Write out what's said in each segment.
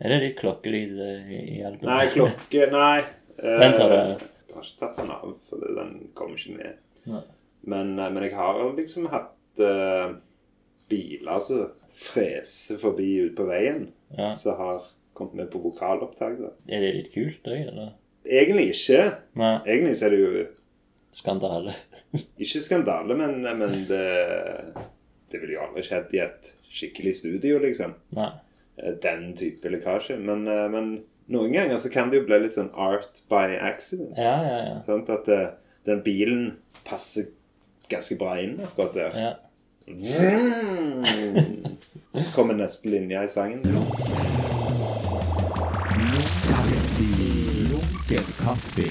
Er det litt klokkelyd eh, i, albumet? Nei, klokke Nei. eh, Den tar det. Jeg har ikke tatt den av, for den kommer ikke med. Men, eh, men jeg har liksom hatt uh, biler som freser forbi ute på veien, Ja. som har kommet med på vokalopptak. da. Er det litt kult, det, eller? Egentlig ikke. Nei. Egentlig så er det jo Skandale. ikke skandale, men, men det, det ville jo aldri skjedd i et skikkelig studio, liksom. Nei. Eh, Den type lekkasje. Men, eh, men noen ganger så kan det jo bli litt sånn art by accident. Ja, ja, ja. Sånn At eh, den bilen passer ganske bra inn akkurat der. ja. Mm. Kommer neste linje i sangen. Lunken kaffe.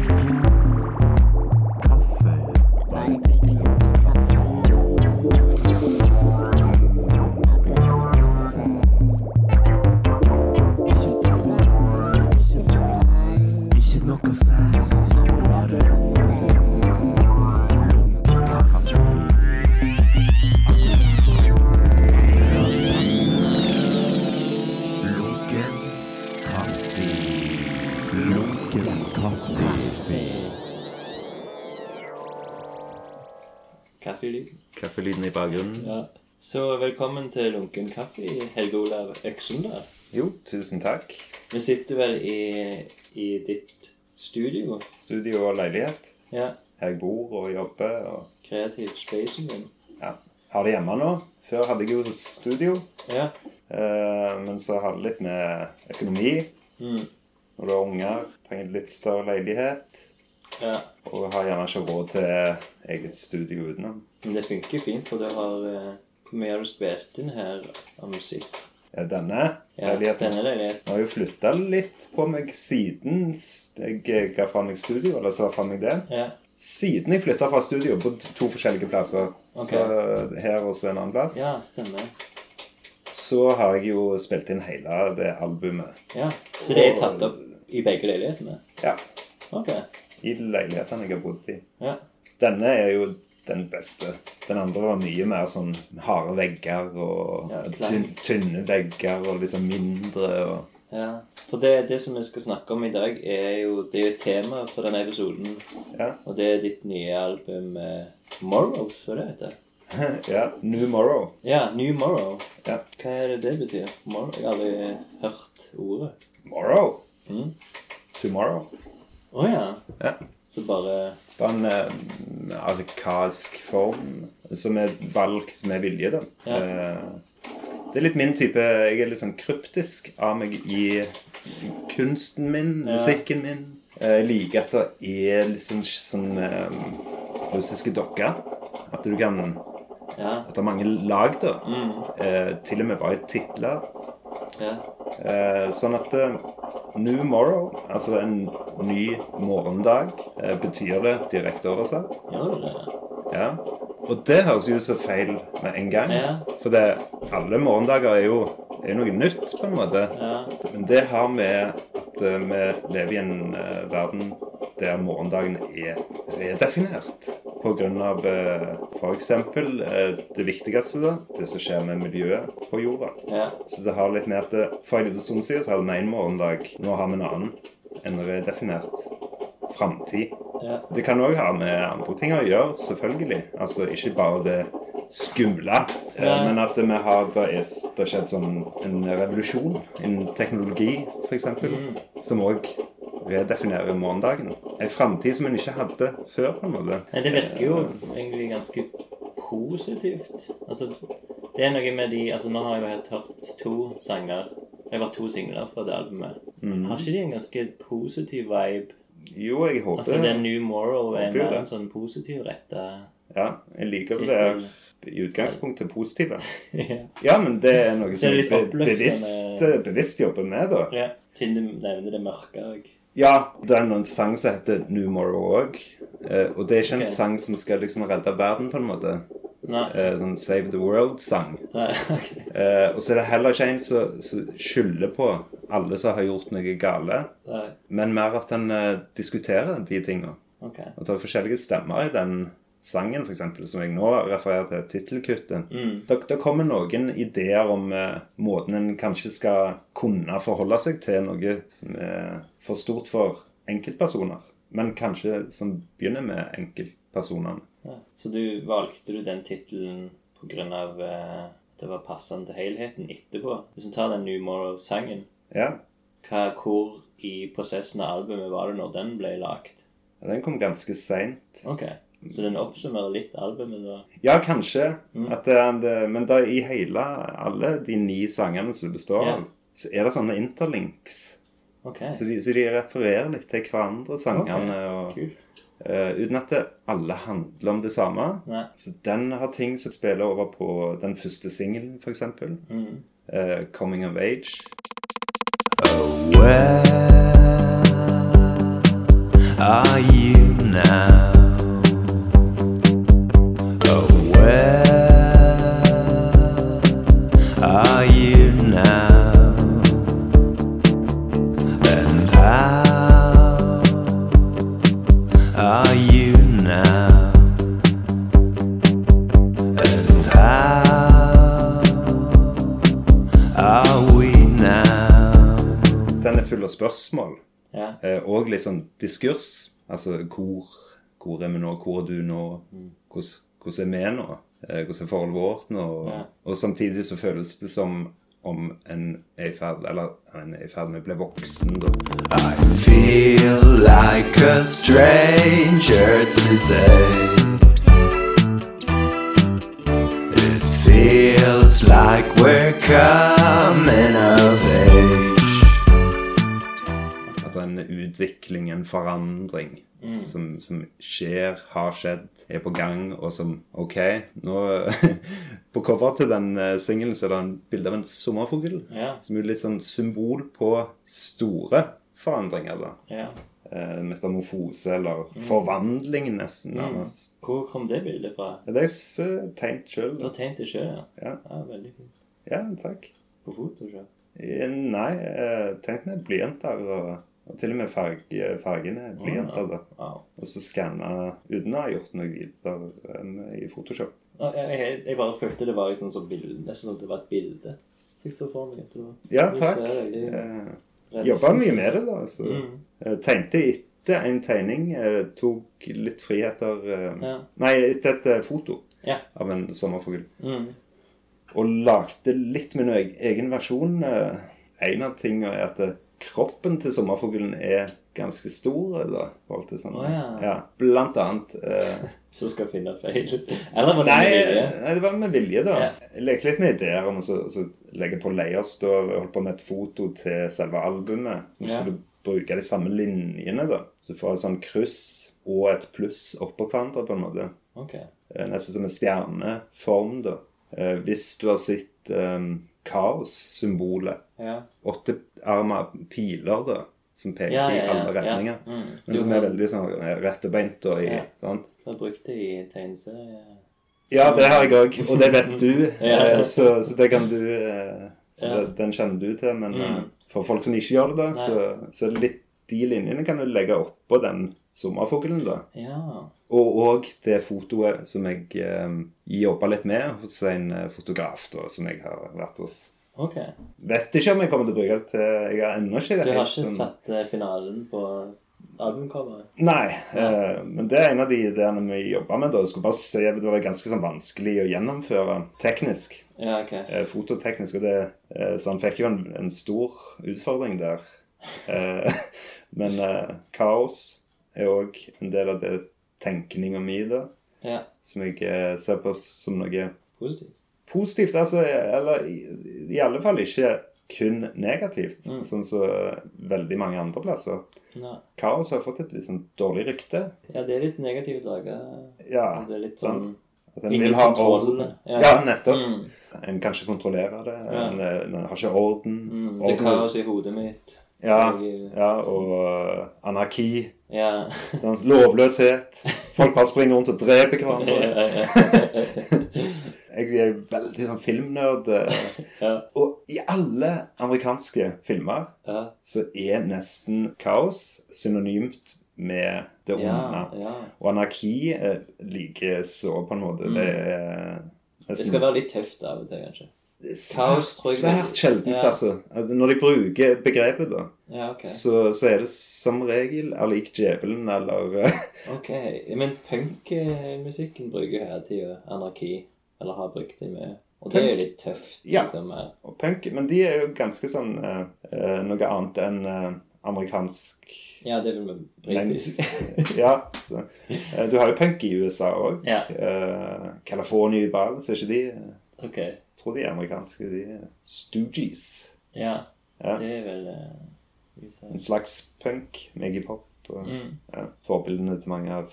Ikke Kaffelyden i bakgrunnen. Ja. Så velkommen til Lunken kaffe, Helge Olav Øksundal. Jo, tusen takk. Vi sitter vel i, i ditt studio. Studio og leilighet. Ja. Her jeg bor og jobber. og Kreativ spacen din. ja. Har det hjemme nå. Før hadde jeg jo studio. Ja. Eh, men så har det litt med økonomi. Mm. Når du har unger, trenger litt større leilighet. ja. Og har gjerne ikke råd til eget studio utenom. Men det funker fint, for det har eh, Hvor mye har du spilt inn her av musikk? Ja, denne Ja, leiligheten denne leiligheten. Jeg har jo flytta litt på meg siden jeg ga fra meg studio, eller så fra meg det. Ja. Siden jeg flytta fra studio på to forskjellige plasser, Okay. så her og så en annen plass, ja, stemmer. så har jeg jo spilt inn hele det albumet. Ja. Så det er tatt opp i begge leilighetene? Ja. Ok. I leilighetene jeg har bodd i. Ja. Denne er jo den beste. Den andre var mye mer sånn harde vegger og Ja, klang. tynne vegger og liksom mindre og ja. For det, det som vi skal snakke om i dag, er jo Det er jo tema for denne episoden. Ja. Og det er ditt nye album eh, Morrows, hva det heter? ja. New Morrow. Ja, New Morrow. Ja. Hva er det det betyr? Morrow? Jeg har aldri hørt ordet. Morrow. Mm. Tomorrow. Å ja. Ja. Så bare Bare en eh, arkaisk form som er valgt med vilje, da. Ja. Eh, det er litt min type Jeg er litt sånn kryptisk av meg i kunsten min, Ja. musikken min. Eh, Jeg liker at det er litt sånn, sånn eh, russiske dokker. At du kan Ja. At det er mange lag, da. Mm. Eh, til og med bare titler. Ja. Eh, sånn at New Morrow, altså en ny morgendag, eh, betyr det direkte oversatt. Gjør du det? Ja. Og det høres jo ut som feil med en gang. Ja. For det, alle morgendager er jo er noe nytt, på en måte. Ja. Men det har med at eh, vi lever i en eh, verden der morgendagen er redefinert. Av eh, f.eks. Eh, det viktigste, da, det som skjer med miljøet på jorda. Ja. Så det har litt med at For en liten stund siden så hadde vi en morgendag. Nå har vi en annen. En redefinert framtid. Ja. Det kan òg ha med andre ting å gjøre, selvfølgelig. Altså ikke bare det skumle. eh, Men at vi har det har skjedd sånn en revolusjon innen teknologi, f.eks. Mm. Som òg redefinerer morgendagen. En framtid som en ikke hadde før, på en måte. Nei, det virker jo egentlig ganske positivt. Altså, det er noe med de Altså, nå har jeg jo helt hørt to sanger. Det vært to singler fra det albumet. Mm. Har ikke de en ganske positiv vibe? Jo, jeg håper Altså, det er New Morrow er mer en sånn positiv rette Ja, jeg liker å være i utgangspunktet positive. ja. Ja, men det er noe som er jeg be bevisst, bevisst jobber med, da. ja. Siden du nevner det mørke òg. Ja, det er en sang som heter New Morrow òg. Eh, og det er ikke en sang som skal liksom redde verden, på en måte. Eh, sånn Save the World-sang. Okay. Eh, og så er det heller ikke en som skylder på alle som har gjort noe gale, Nei. men mer at en eh, diskuterer de tinga. Okay. Og det er forskjellige stemmer i den sangen, f.eks., som jeg nå refererer til, tittelkuttet. Mm. Det, det kommer noen ideer om eh, måten en kanskje skal kunne forholde seg til noe som er for stort for enkeltpersoner. Men kanskje som begynner med enkeltpersonene. Ja. Så du valgte du den tittelen pga. at det var passende til helheten etterpå? Hvis du tar den New Morrow-sangen, Ja, hva, hvor i prosessen av albumet var det når den ble lagd? den kom ganske seint. Ok, Så den oppsummerer litt albumet, da? Ja, kanskje. Mm. At er men da i hele alle de ni sangene som det består Ja. av, så er det sånne interlinks. Ok, Så de, så de refererer litt til hverandre, sangene. og kult. Eh, Uten at det alle handler om det samme. Nei. Så den har ting som spiller over på den første singelen, f.eks. Mm. Uh, 'Coming of Age'. Where are you now? Sånn diskurs. Altså hvor, hvor er vi nå? Hvor er du nå? Hvordan, hvordan er vi nå? Eh, Hvordan er forholdet vårt nå? Ja. Og samtidig så føles det som om en er i ferd Eller en er i ferd med å bli voksen, da. I feel like a stranger today. It feels like we're coming of age. En utvikling, en forandring som, som skjer, har skjedd, er på gang, og som OK, nå På coveret til den eh, singelen er det en bilde av en sommerfugl. Ja. Som er litt sånn symbol på store forandringer, da. ja. Eh, metamorfose, eller forvandling, nesten. Mm. Hvor kom det bildet fra? Det er tegnet sjøl, Du har tegnet det sjøl, ja. Ja. ja. Veldig fint. Ja, takk. På foto sjøl? Nei, jeg tenkte med blyanter og, og til og med farge, fargene blyanter. da. Wow. Og så skanna uten å ha gjort noe videre um, i Photoshop. Ja, Jeg, jeg, jeg bare følte det var liksom så bilde, nesten som det var et bilde. Ja, takk. Jeg Eh, Jobba mye med det, da. Så. Mm. Eh, tegnte etter en tegning. Jeg tok litt friheter eh, Ja. Nei, etter et eh, foto Ja. av en sommerfugl. Mm. Og lagde litt min eg- egen versjon. Eh, en av tingene er at eh, kroppen til sommerfuglen er ganske stor. Da, sånn. Å, ja. Blant annet. Eh, Så skal finne feil. Eller var det Nei, med vilje? nei, det var med vilje, da. Ja. Jeg lekte litt med ideer om å så, så legge på layers. da, Holdt på med et foto til selve albumet. Som Ja. du bruke de samme linjene. da. Så du får et sånn kryss og et pluss oppå hverandre, på en måte. Okay. Eh, Nesten som en stjerneform, da. Eh, Hvis du har sett um, kaos-symbolet. Ja. Åttearma piler, da. Som peker Ja, ja, i alle retninger. Mm. Men som er veldig sånn eh, rettebeint og i Ja. sant? Så brukt brukte i tegneserie. Ja, det har jeg òg, og det vet du. Eh, Så, så det kan du eh, Så det, Den kjenner du til. Men Mm. eh, for folk som ikke gjør det, så, så er det litt de linjene kan du legge oppå den sommerfuglen. da. Ja. Og òg det fotoet som jeg eh, jobba litt med hos en fotograf da, som jeg har vært hos. Ok. Vet ikke om jeg kommer til å bruke det til Jeg har ennå ikke det Du har ikke sånn- satt eh, finalen på albumcoveret? Nei, eh, men det er en av de ideene vi jobba med. da. Jeg skulle bare se, Det var ganske sånn vanskelig å gjennomføre teknisk. Ja, ok. Uh, fototeknisk. Og det, uh, så han fikk jo en, en stor utfordring der. Men kaos er òg en del av det tenkninga mi, da. Ja. Som jeg ser på som noe Positivt. Positivt. Altså, eller i, i alle fall ikke kun negativt, Mm. sånn som veldig mange andre plasser. Nei. Kaos har fått et litt sånn dårlig rykte. Ja, det er litt negativt dager. Ja, Det er litt sånn at en vil ha orden. Ja. Ja, nettopp. mm, En kan ikke kontrollere det. En, eh, en har ikke orden. mm, Det er kaos i hodet mitt. Ja, ja, og uh, anarki. Ja. Sånn, lovløshet. Folk bare springer rundt og dreper hverandre. Jeg er veldig sånn filmnerd. eh, ja. Og i alle amerikanske filmer ja. så er nesten kaos synonymt med det onde. Ja. Og anarki eh, liker så, på en måte. Det er Det skal være litt tøft av og til, kanskje. kaos, tror jeg. svært sjeldent, Ja. altså. Når de bruker begrepet, da, Ja, okay. så, så er det som regel er lik djevelen eller eh, Ok, Men punkmusikken bruker hele tida anarki. Eller har brukt dem mye. Og det er jo litt tøft. Ja. liksom. eh. og punk. Men de er jo ganske sånn eh, noe annet enn uh, amerikansk Ja, det er vel britisk. ja. Så, du har jo punk i USA òg. Ja. Uh, California Ball, så er ikke de okay. Jeg tror de er amerikanske. De er Stoogies. Ja. Ja. Det er vel USA. En slags punk med hiphop. Mm. ja, forbildene til mange av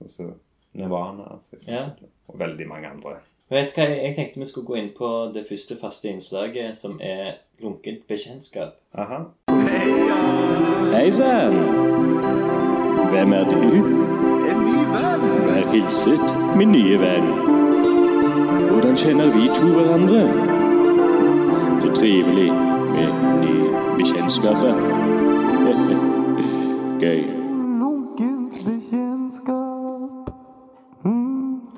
sånn som Nirvana, for Ja. eksempel. Og veldig mange andre. Vet hva, Jeg tenkte vi skulle gå inn på det første faste innslaget, som er lunkent bekjentskap. Aha. Hei sann! Hvem er du? En ny venn. Vær hilset, min nye venn. Hvordan kjenner vi to hverandre? Så trivelig med nye bekjentskap. Gøy.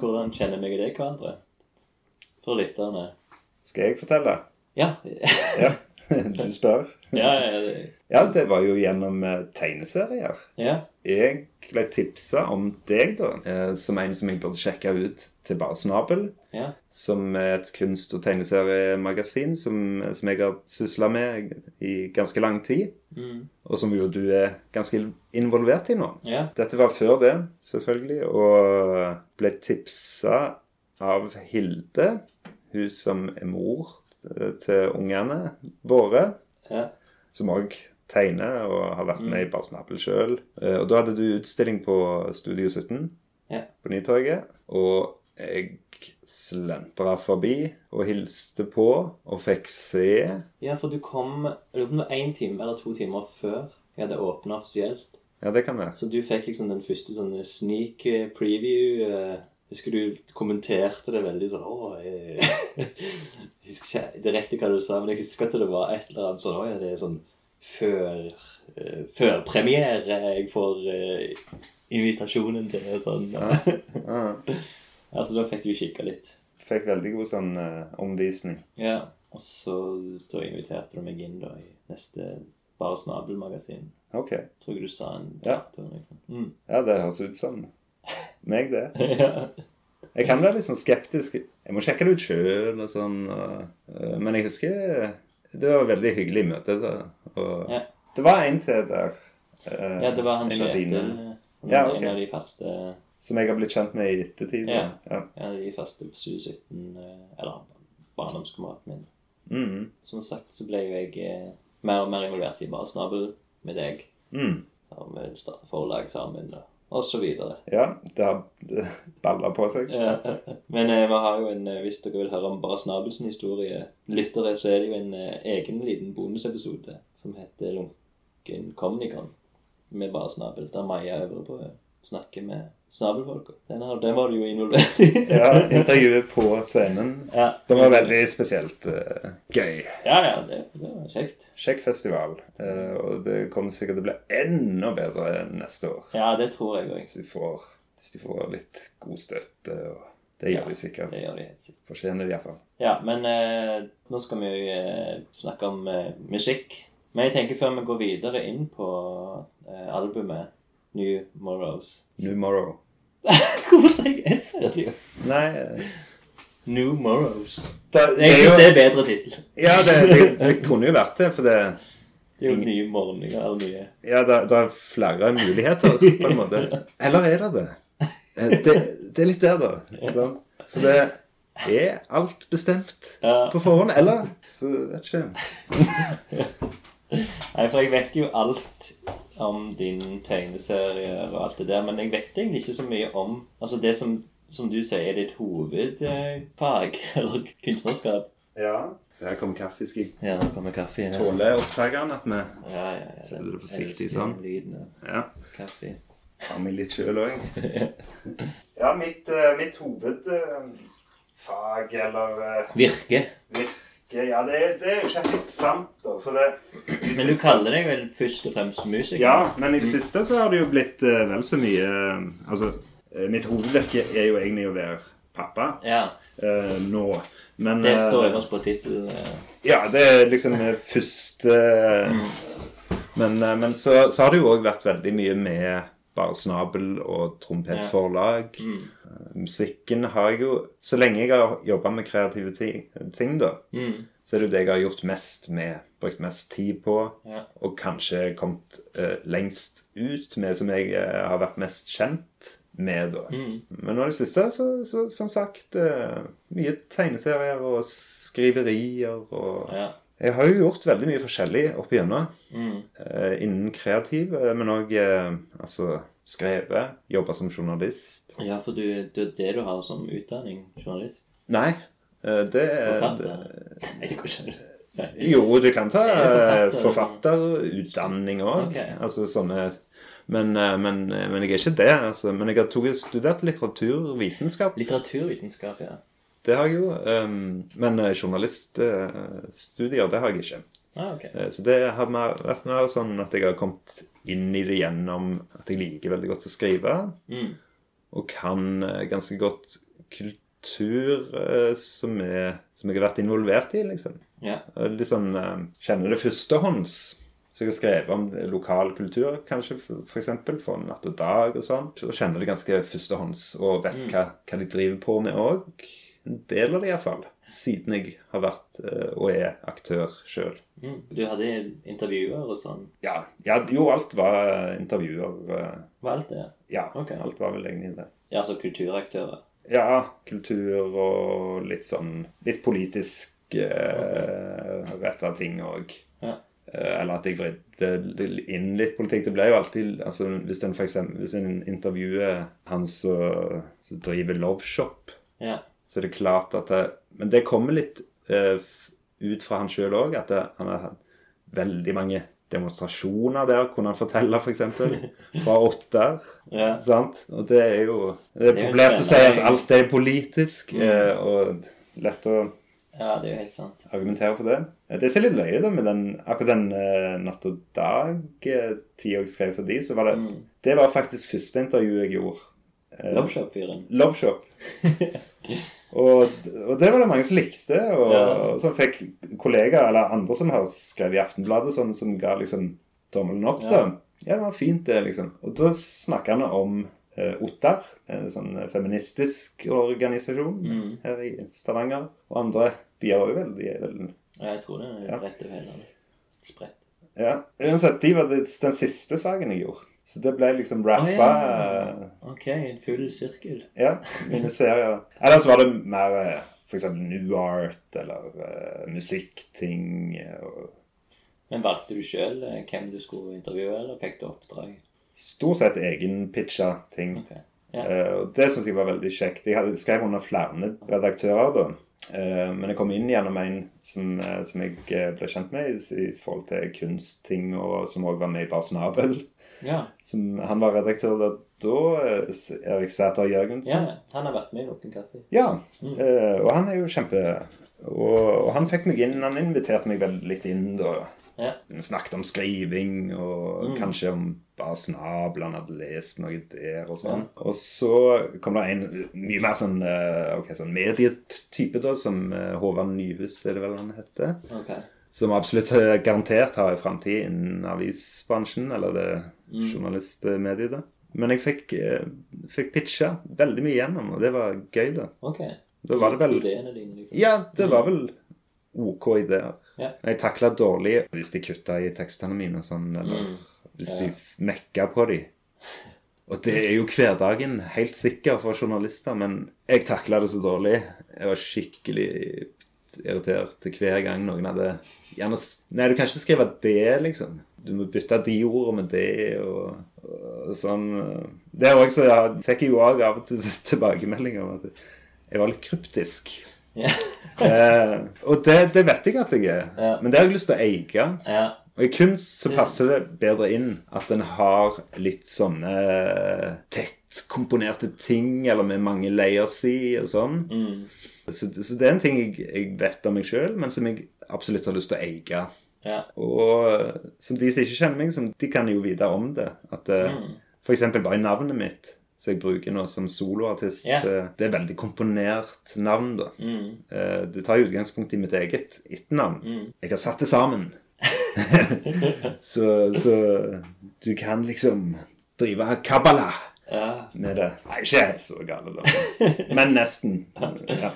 Hvordan kjenner vi deg hverandre? For lytterne. Skal jeg fortelle? Ja. Ja. Du spør. Ja, ja, det- Ja, det var jo gjennom eh, tegneserier. ja. Jeg ble tipsa om deg, da, eh, som en som jeg burde sjekke ut til Bare Snabel. ja. Som er et kunst- og tegneseriemagasin som, som jeg har sysla med i ganske lang tid. Mm. Og som jo du er ganske involvert i nå. ja. Dette var før det, selvfølgelig, og ble tipsa av Hilde, hun som er mor eh, til ungene våre, ja. som òg tegner og har vært med i Bare Snappel sjøl. Og da hadde du utstilling på Studio 17 Ja. på Nytorget. Og jeg slentra forbi og hilste på og fikk se. Ja, for du kom én time eller to timer før jeg hadde åpna offisielt. Ja, det kan være. Så du fikk liksom den første sånn sneak eh, preview. Eh, Husker du kommenterte det veldig sånn Å, jeg jeg husker ikke direkte hva du sa, men jeg husker at det var et eller annet sånn Å ja, det er sånn før uh, Førpremiere jeg får uh, invitasjonen til sånn. Ja. altså, da fikk du kikka litt. Fikk veldig god sånn uh, omvisning. Ja. Og så, da inviterte du meg inn da i neste Bare Snabel-magasin. OK. Tror jeg du sa en Ja. Liksom. Mm. Ja, det høres ut som meg, det. Jeg kan være litt sånn skeptisk. Jeg må sjekke det ut sjøl og sånn. Men jeg husker det var et veldig hyggelig møte. Da. Og Ja. det var en til der. eh, ja, det var han Kjetil. Ja. En av de faste Som jeg har blitt kjent med i ettertid. Ja. Ja. En av de faste på 2017 eh, Eller barndomskameraten min. Mm. Som sagt så ble jeg eh, mer og mer involvert i Barsnabel med deg. Mm. Og vi starta forlag sammen, og, og så videre. ja, det har balla på seg. Ja. Men eh, vi har jo en, eh, hvis dere vil høre om Bare Snabelsen historie, lyttere, så er det jo en eh, egen liten bonusepisode som heter Lunken Comnicon med Bare Snabel, der Maja Øvrebø snakker med snabelfolka. Den, har- den var du jo involvert i. Ja, Intervjuet på scenen. ja. Det var veldig spesielt uh, gøy. Ja, ja, det, det var kjekt. Kjekk festival. Uh, og det kommer sikkert til å bli enda bedre neste år. Ja, det tror jeg òg. Hvis vi får, hvis de får litt god støtte. Og det gjør Ja, de sikkert. Det gjør de helt sikkert. Fortjener det iallfall. Ja, men eh, nå skal vi jo snakke om musikk. Men jeg tenker før vi går videre inn på albumet New Morrows New Morrow. Hvorfor sier jeg S hele tida? Nei New Morrows. Da, Jeg syns det er bedre tittel. Ja, det, det, det kunne jo vært det, for det Det er jo nye morgener eller nye Ja, det, det er flere muligheter, på en måte. Eller er det det? Eh, Det, det er litt der, da. Sant? For det er alt bestemt på forhånd. Eller så vet ikke Nei, for jeg vet jo alt om din tegneserie og alt det der, men jeg vet egentlig ikke så mye om Altså det som, som du sier, er ditt hovedfag, eller kunstnerskap. Ja. Så her kommer kaffe. Skal jeg Ja, nå kommer kaffe ja. Tåle opptakeren at vi Ja, ja, ja. Setter det forsiktig sånn. Lyden ja, Ja. kaffe. Har vi litt sjøl òg. Ja, mitt, eh, mitt hovedfag, eller eh, Virke. virke Ja, det er, det er jo ikke helt sant, da. Det Men du siste- kaller deg vel først og fremst musiker? Ja, men i det siste så har det jo blitt uh, vel så mye uh, Altså, uh, mitt hovedvirke er jo egentlig å være pappa Ja, nå. Men Det står øverst på tittelen. Ja, det er liksom første Men, eh, men så, så har det jo òg vært veldig mye med bare snabel og trompetforlag. Eh, Musikken har jeg jo Så lenge jeg har jobba med kreative ting, da, Mm. så er det jo det jeg har gjort mest med. Brukt mest tid på. Ja. Og kanskje kommet uh, lengst ut med, som jeg uh, har vært mest kjent med, da. Mm. Men nå i det siste, så, så som sagt uh, Mye tegneserier og skriverier og ja. Jeg har jo gjort veldig mye forskjellig opp igjennom. Mm. Innen kreativ, men òg altså skrevet. Jobba som journalist. ja, for du, det er det du har som utdanning? Journalist? Nei, eh, det er Forfatter? Jo, du kan ta Er eh, forfatterutdanning òg. Okay. Altså sånne men, eh, men, men jeg er ikke det. Altså. Men jeg har studert litteraturvitenskap. Litteraturvitenskap, ja. Det har jeg jo. Um, men eh, journaliststudier, det har jeg ikke. Ah, ok. Eh, Så det har vært mer sånn at jeg har kommet inn i det gjennom at jeg liker veldig godt å skrive. Mm. Og kan eh, ganske godt kultur eh, som, er, som jeg har vært involvert i, liksom. Eh, Litt sånn Kjenner det førstehånds. Så jeg har skrevet om lokal kultur, kanskje for, for for Natt og Dag og sånn. Og kjenner det ganske førstehånds, og vet hva, hva de driver på med òg. En del av det iallfall. Siden jeg har vært eh, og er aktør sjøl. Mm. Du hadde intervjuer og sånn? Ja, ja, jo, alt var intervjuer. eh, Var alt det? Ja, Okay. alt var vel egentlig det. Ja, altså kulturaktører? Ja, kultur og litt sånn Litt politisk eh, retta ting òg. Ja. Eller at jeg vridde inn litt politikk. Det ble jo alltid altså Hvis en for eksempel, hvis en intervjuer han som driver Love Shop, Ja. Så er det klart at det, Men det kommer litt uh, ut fra han sjøl òg, at det, han har hatt veldig mange demonstrasjoner der, kunne han fortelle, f.eks. Fra åtter. ja. Sant? Og det er jo Det er populært å si at alt er politisk, eh, og lett å ja, det er jo helt sant. argumentere for det. Det er så litt løye da med den, akkurat den uh, Natt og Dag-tida jeg skrev for de, så var det Mm. Det var faktisk første intervju jeg gjorde. Uh, Loveshop-fyren. Love Shop. og, og det var det mange som likte. Og, Ja. og så fikk kollegaer eller andre som har skrevet i Aftenbladet, sånn, som ga liksom tommelen opp. Ja. da. Ja, det var fint, det, liksom. Og da snakka han om eh, Ottar, en sånn feministisk organisasjon Mm. her i Stavanger. Og andre byer òg veldig, veldig Ja, jeg tror det er bredt over hele landet. Spredt. Ja, uansett, de var det, den siste saken jeg gjorde. Så det ble liksom rappa. Oh, ja. Ok, en full sirkel. Ja, mine serier. Ellers var det mer f.eks. for eksempel New Art eller uh, musikkting. eh, Og Men valgte du sjøl hvem du skulle intervjue, eller fikk du oppdrag? stort sett egenpitcha ting. Okay. Ja. Uh, og det syns jeg var veldig kjekt. Jeg hadde skrev under flere redaktører da. Uh, men jeg kom inn gjennom en som, uh, som jeg eh, ble kjent med i, i forhold til kunstting, og som òg var med i Bar Snabel. Ja. Som, han var redaktør da. eh, Erik Sæter Jørgensen. Ja, han har vært med i Noen kaffe. Ja, Mm. eh, og han er jo kjempe og, og han fikk meg inn, han inviterte meg vel litt inn da. Ja. Vi snakket om skriving, og Mm. kanskje om bare snabel, han hadde lest noe der og sånn. Og så kom det en mye mer sånn, okay, sånn medietype da, som eh, Håvard Nyhus, er det vel han heter? Ok. Som absolutt garantert har en framtid innen avisbransjen, eller det Mm. journalistmediet da. Men jeg fikk, eh, fikk pitcha veldig mye gjennom, og det var gøy da. ok. Da var det vel Ideene dine, liksom. Ja, det var vel OK ideer. Ja. Jeg takla dårlig hvis de kutta i tekstene mine og sånn, eller Mm. hvis de mekka på de. Og det er jo hverdagen, helt sikker for journalister, men jeg takla det så dårlig. Jeg var skikkelig irritert hver gang noen hadde gjerne Nei, du kan ikke skrive det, liksom. Du må bytte de ordene med det, og, og sånn. Det er også, ja, fikk jeg jo òg av og til tilbakemeldinger om at jeg var litt kryptisk. Eh, og det, det vet jeg at jeg er, Ja. men det har jeg lyst til å eie. ja. Og i kunst så passer det bedre inn at en har litt sånne komponerte ting, eller med mange layers i, og sånn. Mm. Så, så det er en ting jeg, jeg vet om meg sjøl, men som jeg absolutt har lyst til å eie. Ja. Og som de som ikke kjenner meg, som, de kan jo vite om det. At eh, Mm. Eksempel bare navnet mitt, som jeg bruker nå som soloartist, eh, det er veldig komponert navn, da. Mm. Eh, Det tar jo utgangspunkt i mitt eget etternavn. Mm. Jeg har satt det sammen. så, så du kan liksom drive kabbala. Med det. Nei, ikke helt så gale, da. Men nesten. Ja.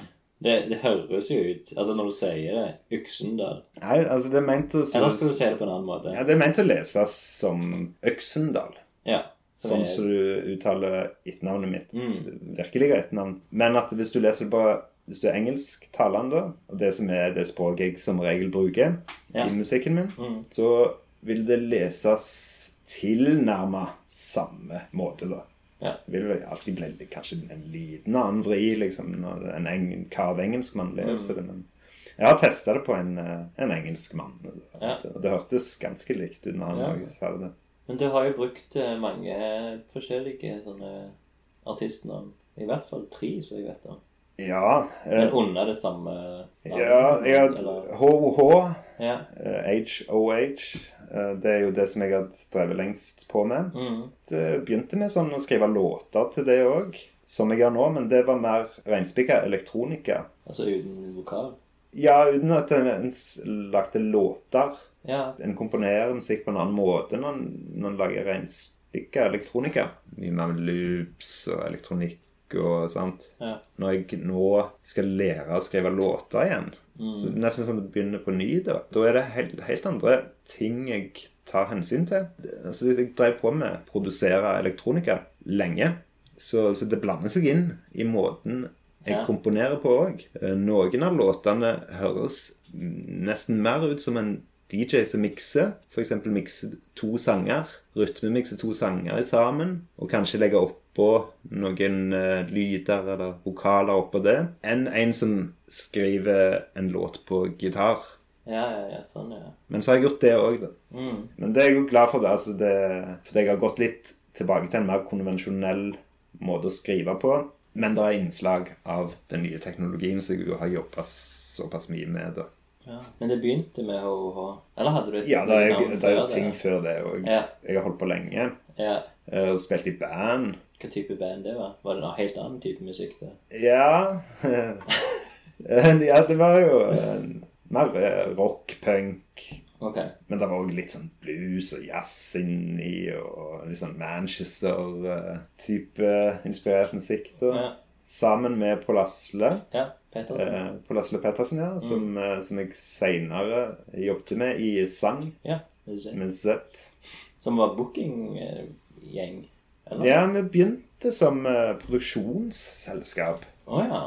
Det, det høres jo ut Altså, når du sier det, Øksendal Nei, altså det er ment å Eller skal du si det på en annen måte? ja, Det er ment å leses som Øksendal. Ja. som Sånn som du uttaler etternavnet mitt. Mm. Virkelige etternavn. Men at hvis du leser det på hvis du er engelsktalende, og det som er det språket jeg som regel bruker Ja. i musikken min, Mm. så vil det leses tilnærma samme måte, da. Ja. Det vil vel alltid bli kanskje en liten annen vri, liksom, når en eng kav engelskmann leser Mm. det. Men jeg har testa det på en, eh, en engelskmann, Ja. og det hørtes ganske likt ut når han Ja. sa det. Men du har jo brukt eh, mange forskjellige sånne artistnavn. I hvert fall tre, som jeg vet om. Ja, eh, Men under det samme ja har eller- HOH, Ja. eh, HOH. Eh, Det er jo det som jeg har drevet lengst på med. Mm. Det begynte med sånn å skrive låter til det òg, som jeg gjør nå, men det var mer reinspikka elektronika. Altså uten vokal. Ja, uten at en, lagde låter. Ja. En komponerer musikk på en annen måte når en, når en lager reinspikka elektronika. Mye mer med loops og elektronikk og sånt. Ja. Når jeg nå skal lære å skrive låter igjen, Mm. så nesten som det begynner på ny, da. Da er det helt, helt andre ting jeg tar hensyn til. Altså, jeg drev på med å produsere elektronika lenge, så, så det blander seg inn i måten jeg Ja. komponerer på òg. Noen av låtene høres nesten mer ut som en DJ som mikser. F.eks. mikser to sanger. Rytmemikser to sanger sammen. Og kanskje legger oppå noen uh, lyder eller vokaler oppå det. Enn en som skriver en låt på gitar. Ja, ja, ja. Sånn, ja. Men så har jeg gjort det òg, da. Mm. Men det er jeg jo glad for. det, altså det For jeg har gått litt tilbake til en mer konvensjonell måte å skrive på. Men det er innslag av den nye teknologien som jeg jo har jobba såpass mye med. da. ja. Men det begynte med HOH? Eller hadde du et Ja, det er, navn jo- det er jo før ting før det òg. Ja. Jeg har holdt på lenge. Ja. eh, Og spilt i band. Hva type band det var? Var det en helt annen type musikk? det? Ja Ja, det var jo eh, mer eh, rock, punk. Okay. Men det var òg litt sånn blues og jazz inni, og litt sånn Manchester-type inspirert musikk. da. Ja. Sammen med Pål Asle. ja. Peter? Eh, Pål Asle Pettersen, ja. Som, mm. som jeg seinere jobbet med i sang Ja. med Z. Som var bookinggjeng? Eller? Ja, vi begynte som eh, produksjonsselskap. Å ja.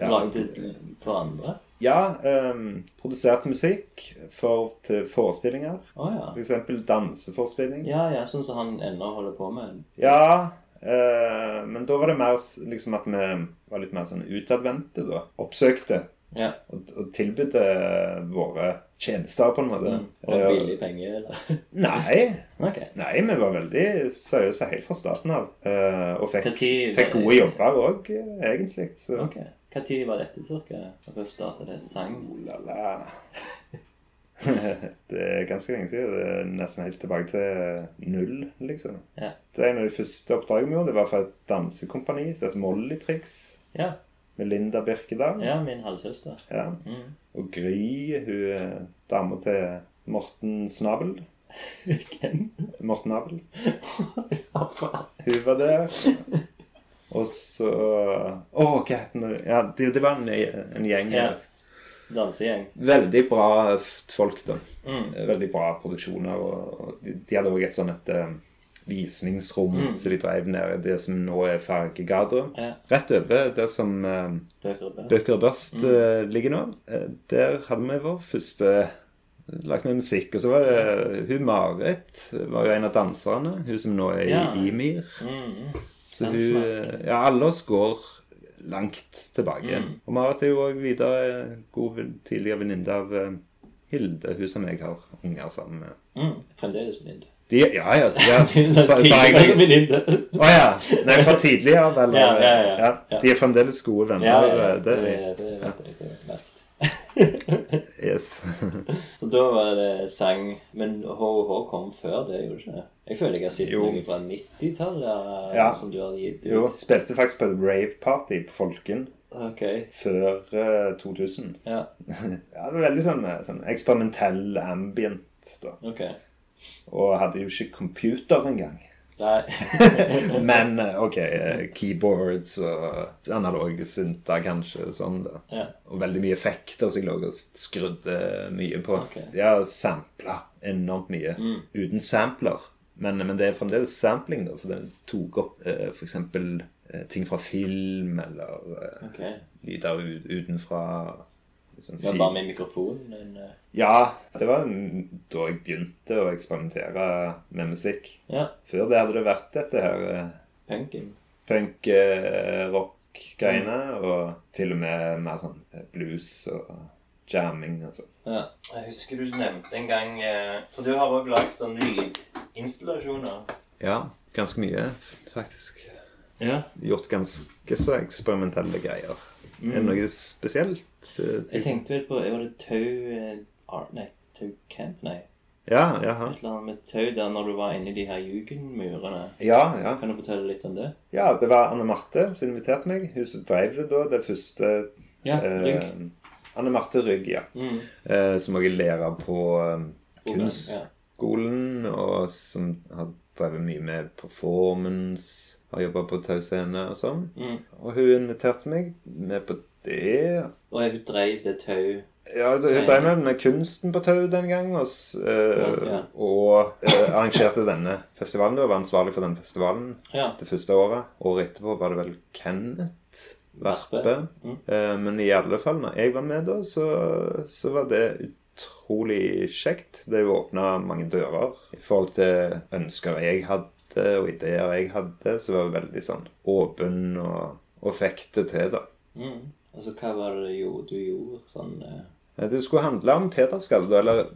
Ja. Lagde for andre? Ja, ehm, produserte musikk for, til forestillinger. Å ja. F.eks. danseforestilling. Ja, ja, sånn som han ennå holder på med. Ja, eh, men da var det mer s- liksom at vi var litt mer sånn utadvendte, da. Oppsøkte Ja. og, og tilbød våre tjenester, på en måte. Mm. Eh, billig penger, eller? Nei, okay. nei, vi var veldig seriøse helt fra starten av. eh, og fikk, tid- fikk gode jobber òg, egentlig. Så ok. Hva tid var dette cirka? Dere startet det sang? Oh la la. det er ganske lenge siden. Det er nesten helt tilbake til null, liksom. Ja. Det er en av de første oppdragene vi gjorde. Det var for et dansekompani som het Mollytrix. Ja. Med Linda Birkedal. Ja, min halvsøster. Ja. Mm. Og Gry, hun er dama til Morten Snabel. Hvem? Morten Abel. Hun var der. Og så Å, hva het den? Ja, det, det var en, en gjeng. Ja. Dansegjeng. Veldig bra folk, da. Mm. Veldig bra produksjoner. Og, de, de hadde òg et sånn et eh, visningsrom Mm. som de drev nede i det som nå er Fargegata. Ja. Rett over der som eh, Bøker og Børst Mm. eh, ligger nå. Eh, der hadde vi vår første Lagt med musikk. Og så var det hun Marit. var jo en av danserne. Hun som nå er Ja. i Imir. Mm. Så hun, ja, alle oss går langt tilbake. Mm. Og Marit er jo òg videre god tidligere venninne av eh, Hilde, hun som jeg har unger sammen med. Mm. Fremdeles blind. De, ja, ja. ja. Sa, sa jeg venninne. Å ja. Nei, fra tidligere av, eller? Ja, ja, ja, ja. De er fremdeles gode venner. Ja, ja, ja. Det, Det, det. Det yes. Så da var det sang Men HH kom før det, gjorde ikke det? Jeg føler jeg har sett noe fra 90-tallet Ja. som du har gitt ut. Jo, spilte faktisk på et rave-party på Folken Ok. før uh, 2000. Ja. Ja, det var veldig sånn, eh, sånn eksperimentell ambient, da. Ok. Og hadde jo ikke computer engang. Nei. Men eh, ok, eh, keyboards og analoge synter kanskje, sånn da. Ja. Og veldig mye effekter som jeg lå og skrudde mye på. Okay. Ja, sampla enormt mye. Mm. Uten sampler. Men, men det er fremdeles sampling, da. For den tok opp eh, f.eks. Eh, ting fra film, eller eh, okay. lyder utenfra. Det var bare med mikrofonen? En, eh, Ja, det var mm, da jeg begynte å eksperimentere med musikk. ja. Før det hadde det vært dette her eh, Punking. punk-rock-greiene. Og til og med mer sånn eh, blues og jamming og sånn. Ja. Jeg husker du nevnte en gang eh, For du har òg lagd sånne lydinstallasjoner. Ja, ganske mye, faktisk. Ja. Gjort ganske så eksperimentelle greier. Er det noe spesielt? eh, Jeg tenkte vel på Var det Tau eh, Nei, Tau Camp? Nei. Ja, jaha. Et eller annet med tau der når du var inni de her jugendmurene. Ja, ja. Kan du fortelle litt om det? ja, det var Anne Marte som inviterte meg. Hun som drev det da, det første Ja, eh, Anne Marte Rygg, ja. Mm. Eh, som også er lærer på eh, kunstskolen, og som har drevet mye med performance. Har jobba på Tau Scene og sånn. Mm. Og hun inviterte meg med på det. Og hun dreide det tau Ja, hun dreiv med, med kunsten på Tau den gangen. og, eh, Ja, ja. og eh, arrangerte denne festivalen. Hun var ansvarlig for den festivalen Ja. det første året. Året etterpå var det vel Kenneth. Verpe. Mm. Uh, Men i alle fall, når jeg var med da, så, så var det utrolig kjekt. Det åpna mange dører i forhold til ønsker jeg hadde, og ideer jeg hadde. Så var det veldig sånn åpen og, og fikk det til, da. Mm. Altså, hva var det jo- du gjorde sånn eh, Eh, Det skulle handle om Petersgade, da, eller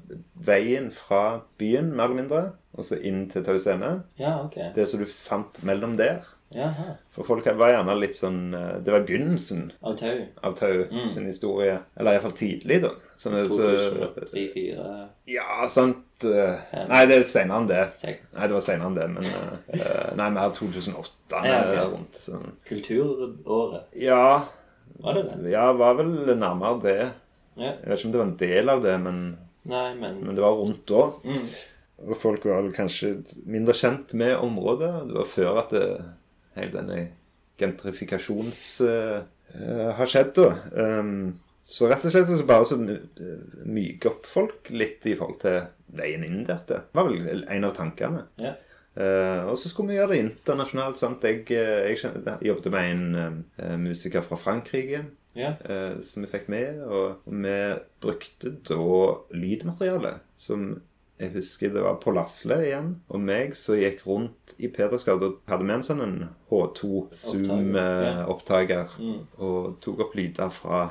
veien fra byen, mer eller mindre, og så inn til Tau Scene. Ja, okay. Det som du fant mellom der. Jaha. For folk var gjerne litt sånn eh, Det var begynnelsen Av tau. av Tau Mm. sin historie. Eller iallfall tidlig, da. Sånn, så, 2003-2004 ja, sant eh, Nei, det er senere enn det. Kjekt. Nei, det var senere enn det, men eh, Nei, mer 2008 Ja, ok. eh, rundt. Sånn. Kulturåret. Ja, Var det det? ja, var vel nærmere det. Ja. Jeg vet ikke om det var en del av det, men, Nei, men men det var rundt da. mm. Og folk var kanskje mindre kjent med området. Det var før at det, hele denne gentrifikasjons eh, eh, har skjedd, da. Um, så rett og slett så bare så uh, myke opp folk litt i forhold til veien inn der. Det var vel en av tankene. Ja. Uh, og så skulle vi gjøre det internasjonalt. sant? Jeg, eh, jeg, jeg jobbet med en uh, musiker fra Frankrike Ja. uh, som vi fikk med. Og vi brukte da lydmateriale som jeg husker det var Pål Asle igjen og meg som gikk rundt i Pedersgade og hadde med en sånn en H2 Zoom-opptaker. Mm. Og tok opp lyder fra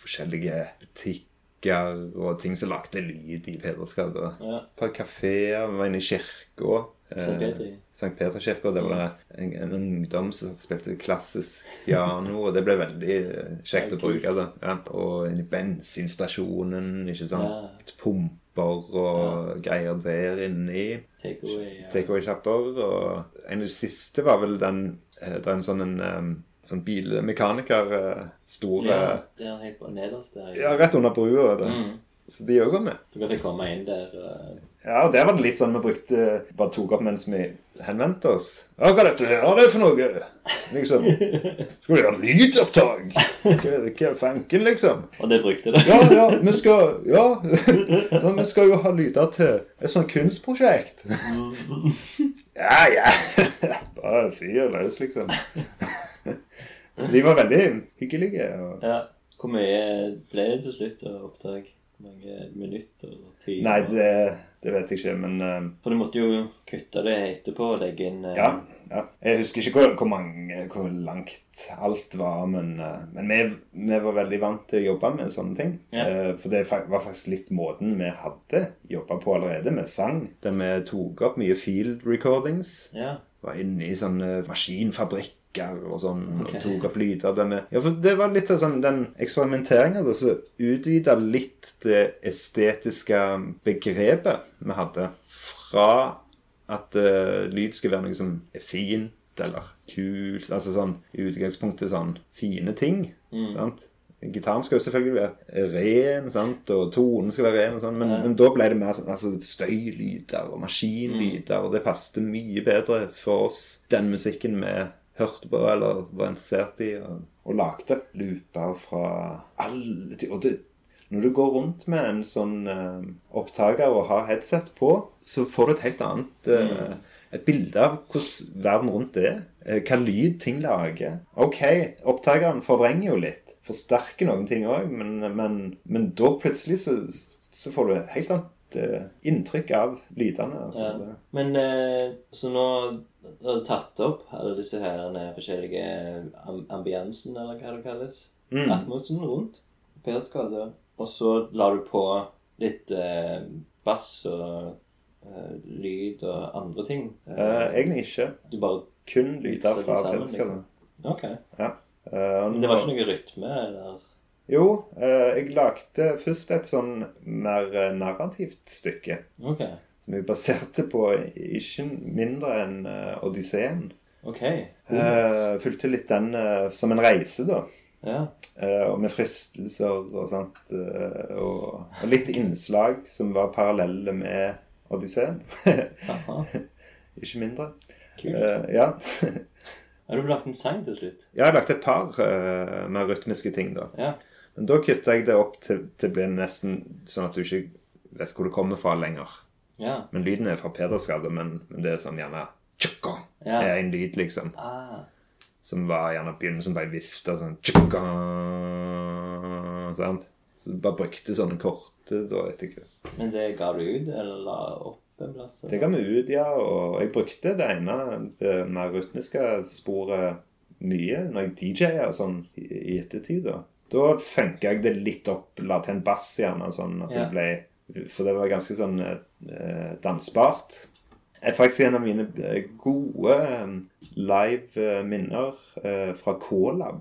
forskjellige butikker og ting som lagde lyd i Pedersgade. Ja. Et par kafeer. Vi var inne i kirka. St. Sankt. Peterkirka. Der var det en, en ungdom som spilte klassisk piano, og det ble veldig eh, kjekt å bruke. Altså. Ja. Og inne i bensinstasjonen, ikke sant. Ja. Pumper og greier der inne i. Take. Ja. Og en av de siste var vel den eh, Det er en sånn en eh, sånn bilmekaniker Store ja, eh, det er helt på nederst der. Ja, rett under brua. Det. Mm. Så de òg var med. Så kan de komme inn der uh, Ja, og der var det litt sånn vi brukte Bare tok opp mens vi henvendte oss. Ja, hva er dette her er det for noe? Liksom. Skal vi ha lydopptak? Hva hva er fanken, liksom? Og det brukte det. Ja, ja, vi skal Ja. Så vi skal jo ha lyder til et sånt kunstprosjekt. Ja, ja. Bare fyr løs, liksom. Så de var veldig hyggelige. Og Ja. Hvor mye ble det til slutt av opptak? Mange minutter og timer? Nei, det, det vet jeg ikke, men uh, For du måtte jo kutte det etterpå og legge inn uh, ja. ja. Jeg husker ikke hvor, hvor, mange, hvor langt alt var, men, uh, men vi, vi var veldig vant til å jobbe med sånne ting. Ja. For det var faktisk litt måten vi hadde jobba på allerede, med sang. Der vi tok opp mye field recordings. Ja. Var inne i sånne maskinfabrikker og sånn, Okay. og tok opp lyder der vi Ja, for det var litt av sånn den eksperimenteringa som utvida litt det estetiske begrepet vi hadde. Fra at uh, lyd skal være noe som er fint eller kult. Altså sånn i utgangspunktet sånn fine ting. Sant? Gitaren skal jo selvfølgelig være ren, sant? og tonen skal være ren, og sånn, men, men da ble det mer sånn, altså, støylyder og maskinlyder, og det passet mye bedre for oss, den musikken vi hørte på eller var interessert i, og, og lagde looper fra alle Og det, når du går rundt med en sånn uh, opptaker og har headset på, så får du et helt annet eh, et bilde av hvordan verden rundt er. eh, Hva lyd ting lager. OK, opptakeren forvrenger jo litt. Forsterker noen ting òg, men, men, men da plutselig så, så får du et helt annet inntrykk av lydene. Altså. Ja. Men så nå har du tatt opp alle disse her eh, forskjellige ambiansene, eller hva det kalles. Mm. Atmosen rundt Perskade. Og så la du på litt eh, bass og eh, lyd og andre ting. Eh, egentlig ikke. Du bare Kun lyder fra sammen, Liksom. OK. Ja. Uh, Men det var ikke noe rytme eller Jo, eh, jeg lagde først et sånn mer eh, narrativt stykke. OK. Som vi baserte på ikke mindre enn uh, Odysseen. Okay. Uh, fulgte litt den uh, som en reise, da. Ja. Uh, og med fristelser og sånt. eh, og, og litt innslag som var parallelle med Odysseen. Ikke mindre. Kult. Eh, ja. Har du lagt en sang til slutt? Jeg har lagt et par eh, mer rytmiske ting, da. Ja. Men da kutta jeg det opp til til det blir nesten sånn at du ikke vet hvor det kommer fra lenger. Ja. Men lyden er fra Pederskade, men, men det er sånn gjerne tjukka. Ja. er en lyd, liksom. Ah. Som var gjerne begynnelsen på ei vifte. Sånn tjukka, sant? Så du bare brukte sånne korte da etter hvert. Men det ga du ut, eller la opp en plass? eller? Det ga vi ut, ja. Og jeg brukte det ene, det mer rytmiske sporet, mye når jeg DJ-er sånn i, i ettertid. Da Da funka jeg det litt opp, la til en bass gjerne, sånn at Ja. det ble For det var ganske sånn eh, dansbart. Det er faktisk en av mine eh, gode eh, live eh, minner eh, fra K-lab.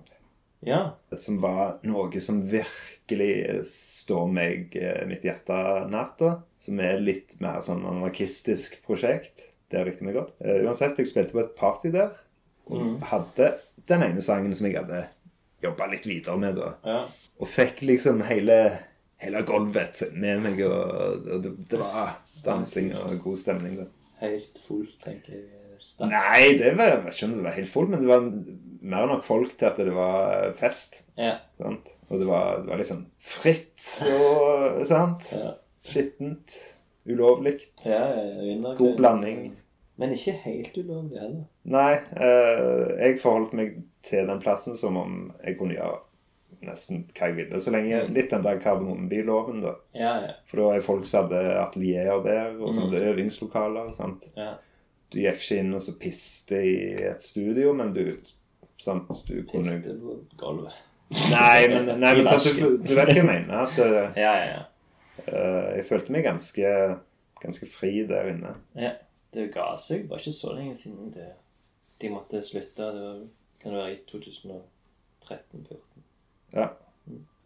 Ja. Som var noe som virkelig står meg eh, mitt hjerte nært. da Som er litt mer sånn anarkistisk prosjekt. Det likte vi godt. Eh, uansett, jeg spilte på et party der. Og hadde den ene sangen som jeg hadde jobba litt videre med. da ja. Og fikk liksom hele, hele gulvet med meg. Og, og det, det var dansing og god stemning. da Helt fullt, tenker jeg. Sterkt. Nei, det var, jeg vet ikke om det var helt fullt, men det var mer nok folk til at det var fest. Ja. Sant? Og det var, det var liksom fritt og sant? Ja. Skittent. Ulovlig. ja God blanding. Men ikke helt ulovlig heller. Nei, eh, jeg forholdt meg til den plassen som om jeg kunne gjøre nesten hva jeg ville. Så lenge litt den der Kardemommeby-loven, da. Ja, ja. For da er folk som hadde atelierer der, og som hadde øvingslokaler. sant? ja. Du gikk ikke inn og så piste i et studio, men du sant? Du kunne Piste på gulvet. Nei, men, nei, men sant, du, du vet hva jeg mener. At eh, Ja, ja, ja. Uh, jeg følte meg ganske, ganske fri der inne. ja. Det ga seg. Det var ikke så lenge siden det, de måtte slutte. Det var, kan det være i 2013-2014. Ja.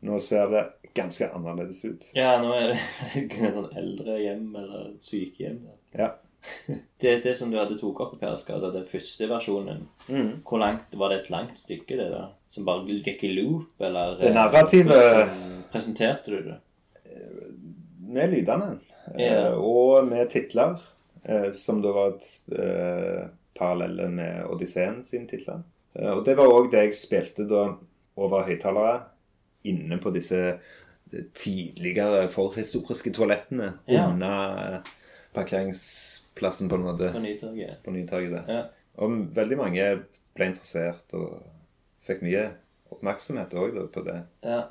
Nå ser det ganske annerledes ut. Ja, nå er det et sånn eldrehjem eller sykehjem. Ja. Det, det som du hadde tok opp på Perskada, den første versjonen, Mm. hvor langt var det et langt stykke, det da? Som bare gikk i loop, eller? Det eh, narrative- Presenterte du det? Med lydene. Eh, Og med titler, eh, som da var eh, parallelle med Odysseen sine titler. Eh, Og det var òg det jeg spilte da over høyttalere inne på disse tidligere forhistoriske toalettene Ja. under eh, parkeringsplassen på en måte På Nytorget? på Nytorget. Ja. Og veldig mange ble interessert og fikk mye oppmerksomhet òg på det Ja.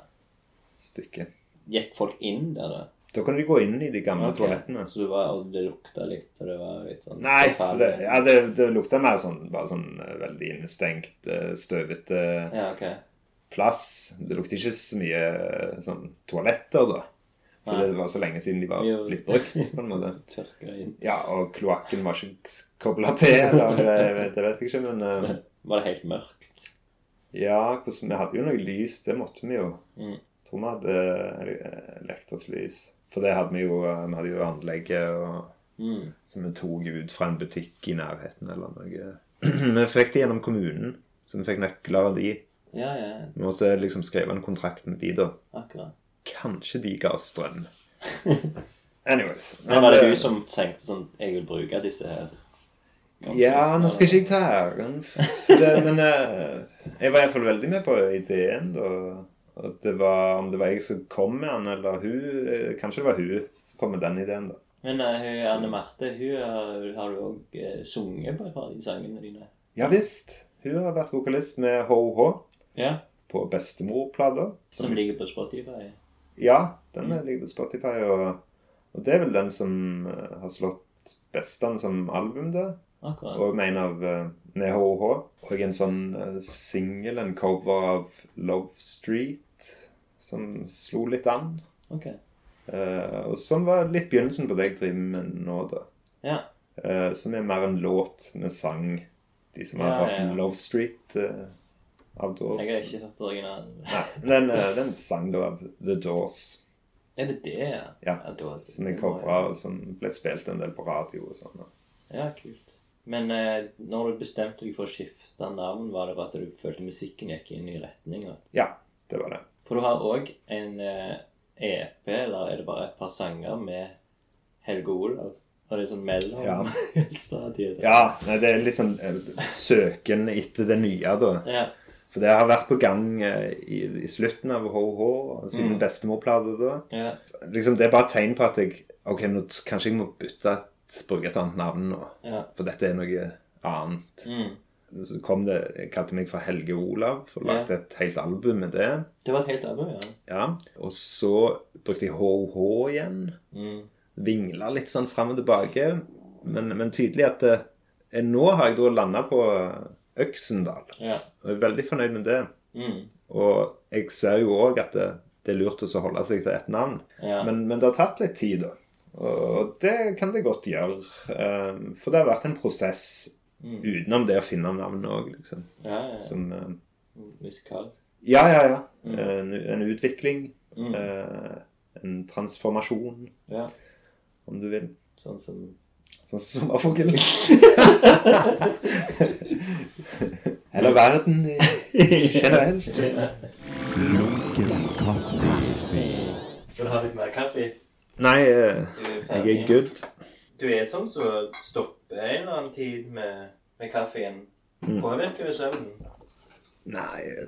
stykket. gikk folk inn der, da? Da kunne de gå inn i de gamle okay. toalettene. Så var, det lukta litt, og det var litt sånn Nei, det, ja, det, det lukta mer sånn bare sånn eh, veldig innestengt, eh, støvete Ja, ok. Plass. Det lukter ikke så mye eh, sånn toaletter, da. For Nei. det var så lenge siden de var Jo. blitt brukt, på en måte. Ja, og kloakken var ikke kobla til, eller det vet jeg ikke, men uh, Var det helt mørkt? Ja, vi hadde jo noe lys, det måtte vi jo. Mm. Jeg tror vi hadde eh, elektrisk lys. For det hadde vi jo, eh, vi hadde jo anlegget og, Mm. som vi tok ut fra en butikk i nærheten eller noe. vi fikk det gjennom kommunen, så vi fikk nøkler av de. Ja, ja, Vi måtte liksom skrive en kontrakt med de da. akkurat. Kanskje de ga strøm. Anyways. Men var det eh, du som tenkte sånn Jeg vil bruke disse her? Ja, nå skal ikke jeg ta æren men eh, jeg var iallfall veldig med på ideen, da. At det var, om det var jeg som kom med den, eller hun eh, Kanskje det var hun som kom med den ideen, da. Men uh, hun, Anne Marte, hun har, har du òg uh, sunget på et par av de sangene dine? Ja visst. Hun har vært vokalist med HOH Ja. på Bestemor-plata. Som ligger på Spotify? Ja, den mm. ligger på Spotify, og, og det er vel den som eh, har slått best an som album, da. Akkurat. Og med en av eh, med HH. Og en sånn uh, singel, en cover av Love Street, som slo litt an. Ok. Uh, og sånn var litt begynnelsen på det jeg driver med nå, da. Ja. Uh, som er mer en låt med sang. De som har Ja, hørt ja. Love Street uh, av Doors. Jeg har ikke hørt originalen. Nei, den, uh, den sang da av The Doors. Er det det, ja? Ja. Som jeg covra, og som ble spilt en del på radio og sånn. Ja, kult. Men eh, når du bestemte deg for å skifte navn, var det at du følte musikken gikk i en ny retning? Ja, det var det. For du har òg en eh, EP, eller er det bare et par sanger med Helge Olav? Og det er sånn mellom Ja. stadiet. Ja, nei, det er litt sånn eh, søken etter det nye, da. ja. For det har vært på gang eh, i, i slutten av HH, siden Mm. bestemorplate da. Yeah. Liksom, det er bare et tegn på at jeg Ok, nå kanskje jeg må bytte et, bruke et annet navn nå. Yeah. For dette er noe annet. Mm. Så kom det Jeg kalte meg for Helge Olav og lagde et helt album med det. Det var et helt album, ja. Ja. Og så brukte jeg HH igjen. Mm. Vingla litt sånn fram og tilbake. Men, men tydelig at eh, nå har jeg da landa på Øksendal. ja. Jeg er veldig fornøyd med det. Mm. Og jeg ser jo òg at det, det er lurt å holde seg til ett navn. ja. Men, men det har tatt litt tid, da. Og det kan det godt gjøre. eh, For det har vært en prosess Mm. utenom det å finne navnet òg, liksom. ja, ja. Som eh, Musikal. Ja, ja, ja. Mm. En, en utvikling. Mm. eh, En transformasjon, Ja. om du vil. Sånn som Sånn som sommerfuglen. Eller verden generelt. Lunken kaffe. Vil du ha litt mer kaffe? Nei, eh, er jeg er good. Du er sånn som stopper en eller annen tid med, med kaffen. Påvirker det søvnen? Nei eh,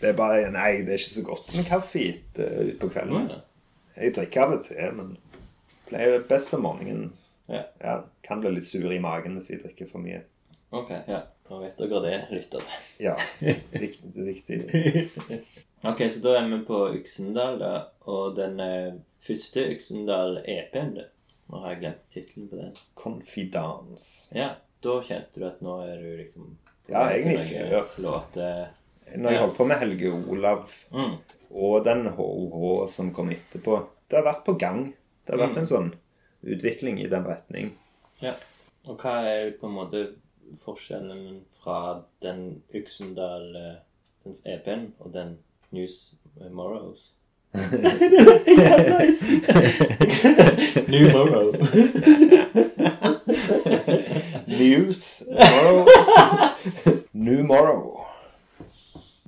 Det er bare Nei, det er ikke så godt med kaffe uh, utpå kvelden. Jeg drikker av og til, men pleier best om morgenen. Ja. Ja, kan bli litt sur i magen hvis jeg drikker for mye. Ok, ja. Nå vet dere det, lyttere. Ja, viktig. Det er viktig. Ok, så da er vi på Yksendal, da. Og den eh, første Yksendal-EP-en, du. Nå har jeg glemt tittelen på den. 'Confidans'. Ja, da kjente du at nå er du liksom Ja, egentlig før. Når jeg holdt på med Helge Olav mm. og den HOH som kom etterpå Det har vært på gang. Det har vært Mm. en sånn utvikling i den retning. Ja. Og hva er på en måte forskjellen fra den Uxendal eh, den EP-en og den News Morrows? New Morrow. News Morrow. New Morrow.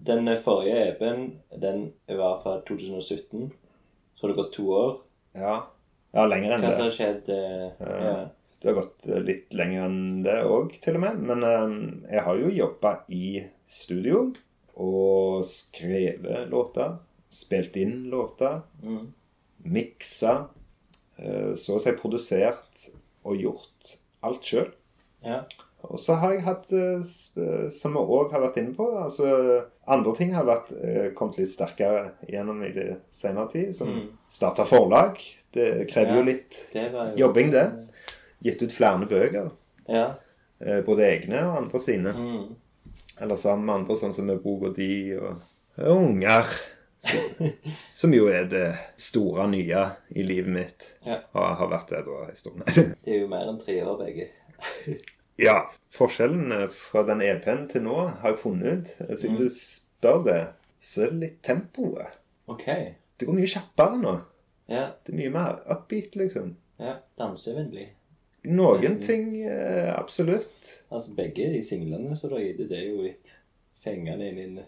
Den forrige EP-en den var fra 2017. Så har det gått to år. Ja. Ja, lenger enn Hva som det. har skjedd eh, ja. Det har gått eh, litt lenger enn det òg, til og med. Men eh, jeg har jo jobba i studio og skrevet låter. Spilt inn låter. Mm. Miksa. eh, Så å si produsert og gjort alt sjøl. ja. Og så har jeg hatt, eh, som vi òg har vært inne på, altså andre ting har vært, eh, kommet litt sterkere gjennom i det senere tid. Som Mm. starta forlag. Det krever Ja. jo litt Det jo jobbing, det. Gitt ut flere bøker. Ja. eh, Både egne og andre sine. Mm. Eller sammen med andre, sånn som med boka De og og Unger. Som, som jo er det store nye i livet mitt. Ja. Og har vært det da en stund. Det er jo mer enn tre år, begge. ja. Forskjellen fra den EP-en til nå har jeg funnet ut. eh, Siden Mm. du spør det, så er det litt tempoet. Okay. Det går mye kjappere nå. Ja. Det er mye mer upbeat, liksom. ja. Dansevennlig. Noen Nesten. ting eh, absolutt. Altså, begge de singlene som du har gitt, det er jo litt fengende inn, inn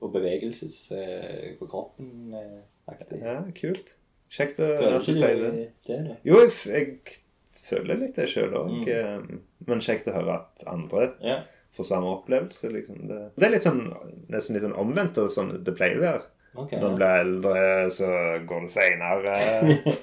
og bevegelses eh, på kroppen-aktig. Ja, kult. Kjekt å- at du det. sier det. det? da? Jo, jeg, jeg føler litt det sjøl òg. Mm. Men kjekt å høre at andre Ja. får samme opplevelse. liksom. Det, det er litt sånn, nesten litt sånn omvendt av sånn det pleier å være. Ok. Når du blir eldre, så går det seinere.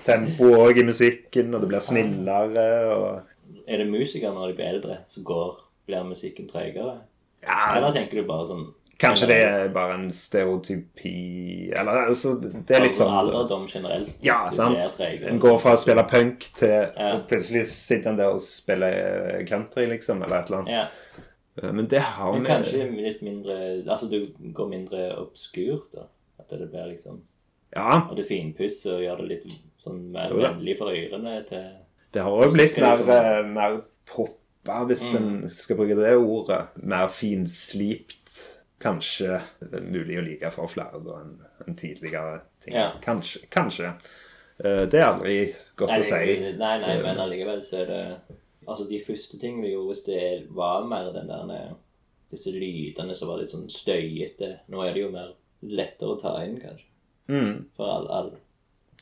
Tempo òg i musikken, og det blir snillere. og... Er det musikere når de blir eldre, så går, blir musikken treigere? Ja, Eller tenker du bare sånn Kanskje det er bare en stereotypi Eller altså, det er litt sånn Alderdom generelt. Ja, sant. En går fra å spille punk til Ja. plutselig sitter en der og spiller country, liksom, eller et eller annet. Ja. Men det har vi kanskje litt mindre Altså du går mindre obskurt, da. At det blir liksom Ja, Og det finpusser og gjør det litt sånn mer Jo vennlig for ørene til det har òg blitt mer, liksom- eh, mer proppa, hvis Mm. en skal bruke det ordet. Mer finslipt. Kanskje mulig å like for flere da enn en tidligere ting. Ja. Kanskje. Kanskje. Eh, Det er aldri godt Nei, å si. nei, nei, til... men allikevel så er det Altså, de første tingene vi gjorde, hvis det var mer den der eh, Disse lydene som var litt sånn støyete Nå er det jo mer lettere å ta inn, kanskje. Mm, For all, all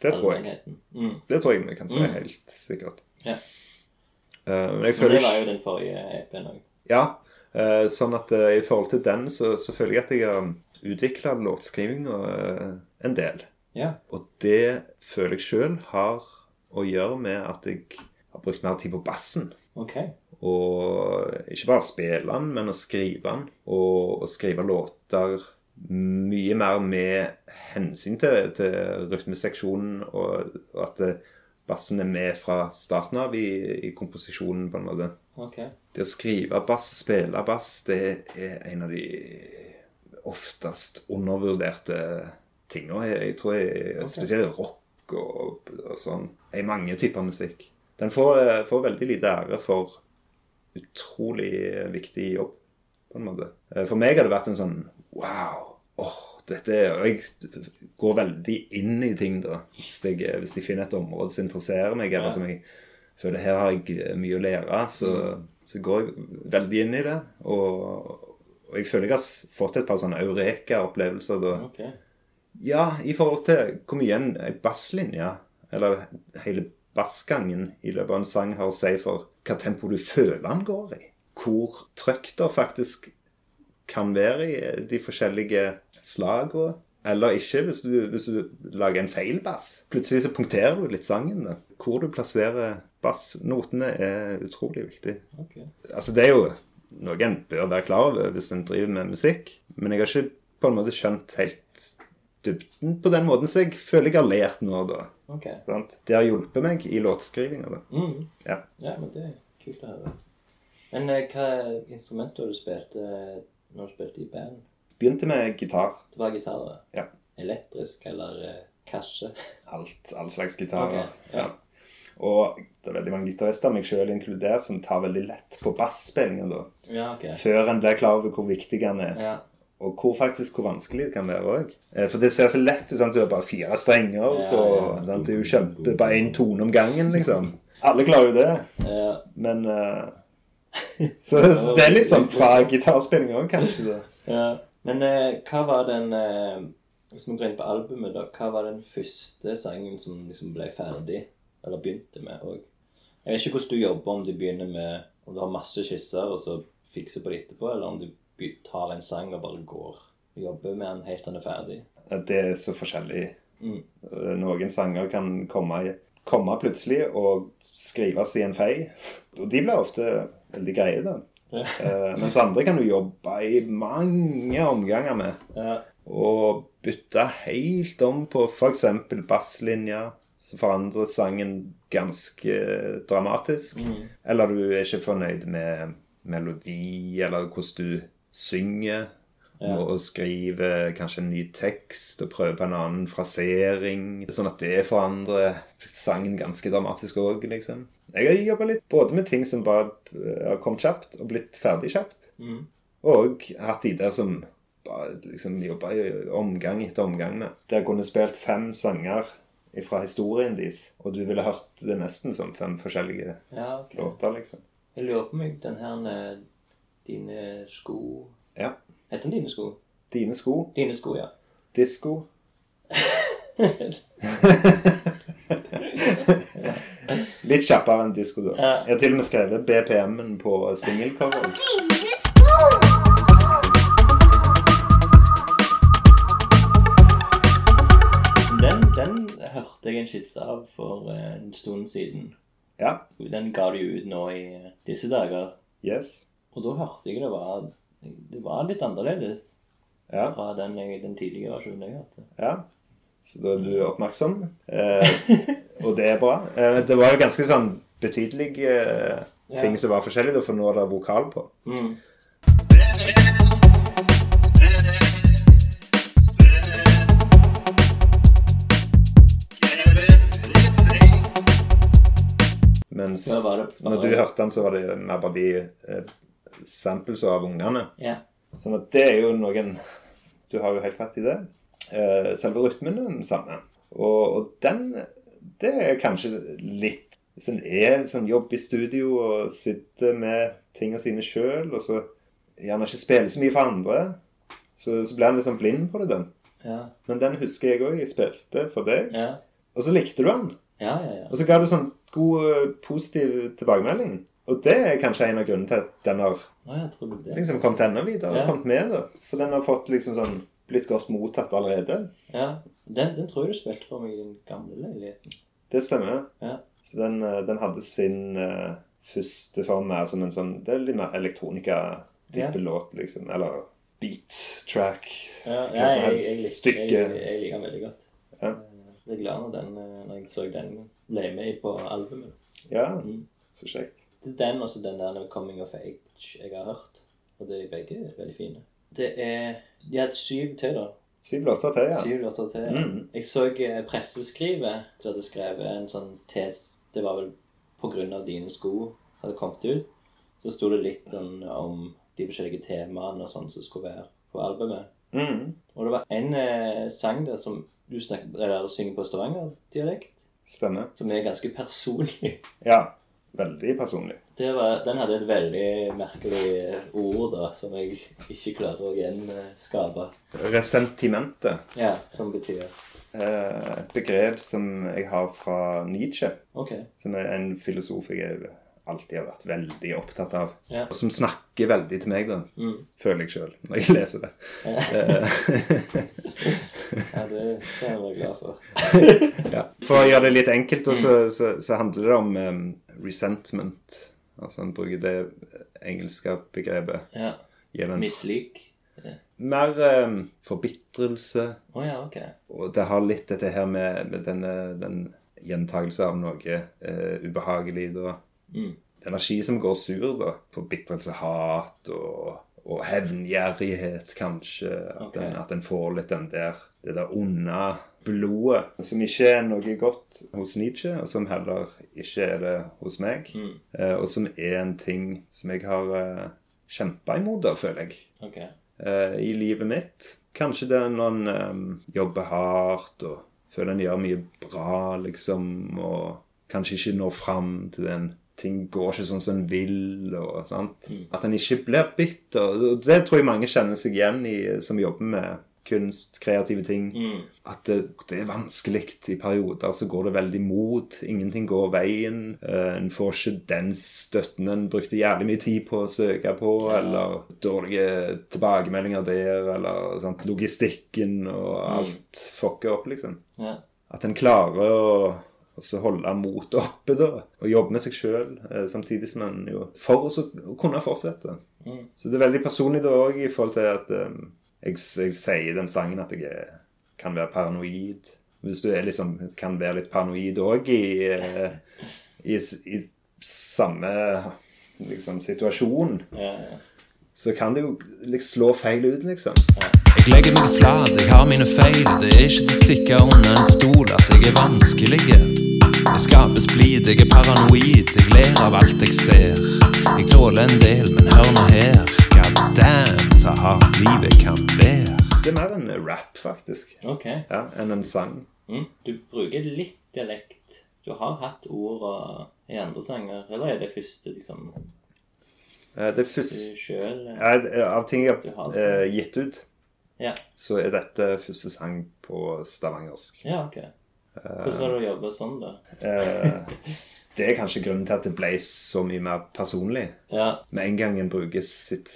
det tror jeg. Mm. Det tror jeg vi kan si Mm. helt sikkert. Ja. Uh, men jeg Men det var jo den forrige EP-en òg. Ja, Uh, sånn at uh, i forhold til den så, så føler jeg at jeg har utvikla låtskrivinga en del. Ja. Og det føler jeg sjøl har å gjøre med at jeg har brukt mer tid på bassen. OK. Og ikke bare spille den, men å skrive den. Og og skrive låter mye mer med hensyn til, til rytmeseksjonen, og og at eh, bassen er med fra starten av i, i komposisjonen, på en måte. Okay. Det å skrive bass, spille bass, det er en av de oftest undervurderte tinga. Jeg, jeg tror jeg, spesielt rock og, og sånn, er mange typer musikk. Den får, eh, får veldig lite ære for utrolig viktig jobb, på en måte. Eh, For meg har det vært en sånn wow. åh, dette er, Og jeg går veldig inn i ting, da. Hvis jeg, hvis jeg finner et område som interesserer meg, eller Ja. som jeg føler her har jeg eh, mye å lære, så, så går jeg veldig inn i det. Og, og jeg føler jeg har fått et par sånne eureka-opplevelser da. ok. Ja, i forhold til hvor mye en basslinje, eller hele bassgangen i løpet av en sang har å si for hva tempo du føler den går i. Hvor trøkt det faktisk kan være i de forskjellige slagene. Eller ikke, hvis du, hvis du lager en feil bass. Plutselig så punkterer du litt sangen. da. Hvor du plasserer bassnotene er utrolig viktig. Okay. Altså, det er jo noe en bør være klar over hvis en driver med musikk. Men jeg har ikke på en måte skjønt helt dybden på den måten, så jeg føler jeg har lært nå, da. Okay. Sant? Det har hjulpet meg i låtskrivinga, da. Mm. Ja. Ja, men det er kult å høre. Men eh, hva instrumenter du spilte eh, når du spilte i band? Begynte med gitar. Det var gitar? da? Ja. Elektrisk eller eh, kasse? Alt, all slags gitar. Ok, ja. Og det er veldig mange gitarister, meg sjøl inkludert, som tar veldig lett på basspillingen da. Ja, ok. Før en blir klar over hvor viktig den er. Ja, Og hvor faktisk hvor vanskelig det kan være òg. For det ser så lett ut. Du har bare fire strenger, Ja, og ja. sant? du kjemper bare én tone om gangen, liksom. Alle klarer jo det, ja. men eh, så, så det er litt sånn fra gitarspilling òg, kanskje. da. ja. Men eh, hva var den eh, Hvis vi går inn på albumet, da. Hva var den første sangen som liksom ble ferdig? Eller begynte med òg? Jeg vet ikke hvordan du jobber, om du begynner med Om du har masse skisser og så fikser på det etterpå, eller om du tar en sang og bare går og jobber med den helt til den er ferdig. Det er så forskjellig. Mm. Eh, Noen sanger kan komme, i- komme plutselig og skrives i en fei. Og de blir ofte veldig greie, da. Eh, mens andre kan du jobbe i mange omganger med. Ja. Og bytte helt om på f.eks. basslinja, så forandrer sangen ganske dramatisk. Mm. Eller du er ikke fornøyd med melodi, eller hvordan du synger. Ja. Og skriver kanskje en ny tekst og prøver på en annen frasering. Sånn at det forandrer sangen ganske dramatisk òg, liksom. Jeg har jobba litt både med ting som bare eh, har kommet kjapt, og blitt ferdig kjapt. Mm. Og hatt de der som bare liksom jobba omgang etter omgang med. Der jeg kunne spilt fem sanger fra historien deres, og du ville hørt det nesten som fem forskjellige ja, okay. låter, liksom. Jeg lurer på meg den her eh, Dine sko Ja. Heter den Dine sko? Dine sko, Dine sko, ja. disko Litt kjappere enn disko, da. Jeg har til og med skrevet BPM-en på singelcover. Den, den hørte jeg en skisse av for eh, en stund siden. Ja. Den ga du ut nå i eh, disse dager. Yes. Og da hørte jeg det var Det var litt annerledes Ja. fra den, den tidligere versjonen jeg hadde. ja. Så da er du oppmerksom. Eh, og det er bra. Eh, det var jo ganske sånn betydelige eh, Ja. ting som var forskjellige, for nå er det vokal på. Mm. Mens Ja, når du hørte den, så var det mer bare de eh, samples av ungene. Yeah. Sånn at det er jo noen Du har jo helt rett i det. Eh, selve rytmen er den samme. Og, og den Det er kanskje litt Hvis en er sånn jobb i studio og sitter med tingene sine sjøl, og så gjerne ikke spiller så mye for andre, så, så blir en sånn blind på det, den. Ja. Men den husker jeg òg jeg spilte for deg, Ja. og så likte du den. Ja, ja, ja. Og så ga du sånn god, eh, positiv tilbakemelding. Og det er kanskje en av grunnene til at den har Å, jeg tror det. liksom kommet enda videre. Ja. kommet med da. For den har fått liksom sånn blitt godt mottatt allerede. Ja. Den, den tror jeg du spilte for meg i den gamle leiligheten. Det stemmer. Ja. Så den, eh, den hadde sin uh, første form her som en sånn Det er litt mer elektronika-type Ja. låt, liksom. Eller beat track. Ja, Hva ja som helst jeg, jeg, stykke. jeg, jeg liker den veldig godt. Ja. Eh, Jeg er glad når, den, når jeg så den ble med på albumet. Ja, Mm. så kjekt. Det den også, den der Coming of Age jeg har hørt. Og det er begge veldig fine. Det er De hadde syv til, da. Syv låter til, ja. Syv låter til. Mm. Jeg så eh, presseskrivet som hadde skrevet en sånn tes Det var vel på grunn av dine sko hadde kommet ut. Så sto det litt sånn om de forskjellige temaene og sånn som skulle være på albumet. Mm. Og det var en eh, sang der som du snakker, eller synger på Stavanger-dialekt, Stemmer. som er ganske personlig. Ja. Veldig personlig. Det var, den hadde et veldig merkelig ord da, som jeg ikke klarer å gjenskape. Resentimentet. Ja, som betyr Eh, Et begrep som jeg har fra Nietzsche. Ok. Som er en filosof jeg alltid har vært veldig opptatt av. Ja. Som snakker veldig til meg, da. Mm. Føler jeg sjøl når jeg leser det. Ja, det, er jeg glad for. ja. For å gjøre det litt enkelt, også, så, så, så handler det om resentment. Altså han bruker det engelske begrepet. Ja. Mislik. mer em, forbitrelse. Oh, ja, ok. Og det har litt dette her med, med denne, den gjentagelse av noe eh, ubehagelig, da. Mm. energi som går sur, da. Forbitrelse, hat og, og hevngjerrighet, kanskje. At, okay. en, at en får litt den der, det der onde blodet. Som ikke er noe godt hos Nietzsche, og som heller ikke er det hos meg. Mm. Eh, og som er en ting som jeg har eh, kjempa imot, da, føler jeg. Ok. Eh, I livet mitt. Kanskje det er når en eh, jobber hardt og føler en gjør mye bra, liksom, og kanskje ikke når fram til den ting går ikke sånn som en vil. og sant? Mm. At en ikke blir bitter. Det tror jeg mange kjenner seg igjen i som jobber med kunst, kreative ting. Mm. At det, det er vanskelig i perioder. Så går det veldig mot. Ingenting går veien. Eh, en får ikke den støtten en brukte jævlig mye tid på å søke på. Ja. Eller dårlige tilbakemeldinger der. Eller sant, logistikken og alt fucker opp, liksom. Ja. At en klarer å, Og så holde motet oppe, da. Og jobbe med seg sjøl, samtidig som en jo For å kunne fortsette. Mm. Så det er veldig personlig da òg, i forhold til at eh, jeg, jeg sier i den sangen at jeg er, kan være paranoid. Hvis du er liksom, kan være litt paranoid òg i, eh, i, i samme liksom, situasjon, Ja, ja. så kan det jo liksom slå feil ut, liksom. Jeg legger meg flat, jeg har mine feil. Det er ikke til å stikke under en stol at jeg er vanskelig. Jeg skaper splid, jeg er paranoid, jeg ler av alt jeg ser. Jeg tåler en del, men hør nå her. God damn, så hardt livet kan være. Det er mer en rap, faktisk, Ok. ja, enn en sang. Mm. Du bruker litt dialekt. Du har hatt orda i andre sanger, eller er det første liksom Eh, Det du første sjøl ja, Av ting jeg Du har har eh, gitt ut, Ja. så er dette første sang på stavangersk. ja, ok. Hvordan var det å jobbe sånn, da? Eh, Det er kanskje grunnen til at det ble så mye mer personlig. Ja, Med en gang en bruker sitt,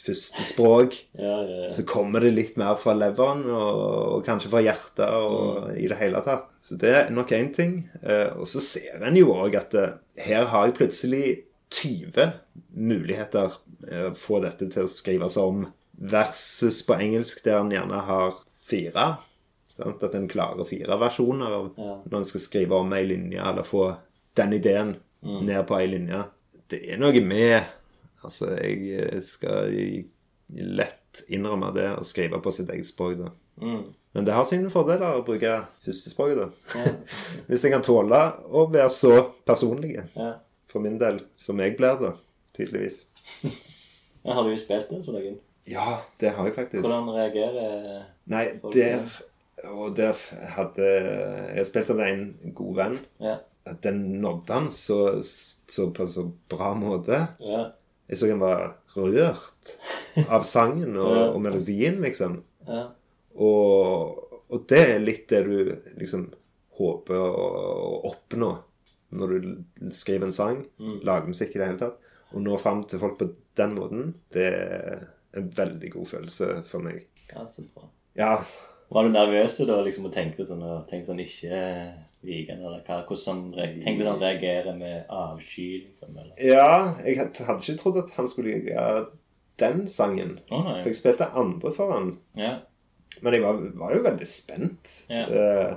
sitt første språk, ja, ja. ja. så kommer det litt mer fra leveren og, og kanskje fra hjertet og i det hele tatt. Så det er nok én ting. Eh, og så ser en jo òg at eh, her har jeg plutselig 20 muligheter eh, å få dette til å skrives om, versus på engelsk der en gjerne har fire. Sant? At en klarer fire versjoner når en skal skrive om ei linje, eller få den ideen ned på ei linje. Det er noe med Altså, jeg eh, skal lett innrømme det å skrive på sitt eget språk, da. Mm. Men det har sine fordeler å bruke førstespråket, da. Hvis jeg kan tåle å være så personlig, ja. for min del, som jeg blir, da. Tydeligvis. ja. Har du spilt det for deg? Ja, det har jeg faktisk. Hvordan reagerer Nei, der Og der hadde Jeg spilte med en god venn. Ja. Den nådde han så, så på en så bra måte. Ja. Jeg så han var rørt av sangen og, Ja. og melodien, liksom. ja. Og, og det er litt det du liksom håper å, å oppnå når du skriver en sang, lager musikk i det hele tatt. Å nå fram til folk på den måten, det er en veldig god følelse for meg. ja, så bra. Ja, Var du nervøs da liksom og tenkte sånn, og tenkte sånn ikke Vigen, eller hva? Hvordan Tenk hvis han reagerer med avsky, liksom? Eller? ja jeg hadde ikke trodd at han skulle like den sangen. Oh, nei. For jeg spilte andre for han. Ja. Men jeg var, var jo veldig spent. Ja. Eh,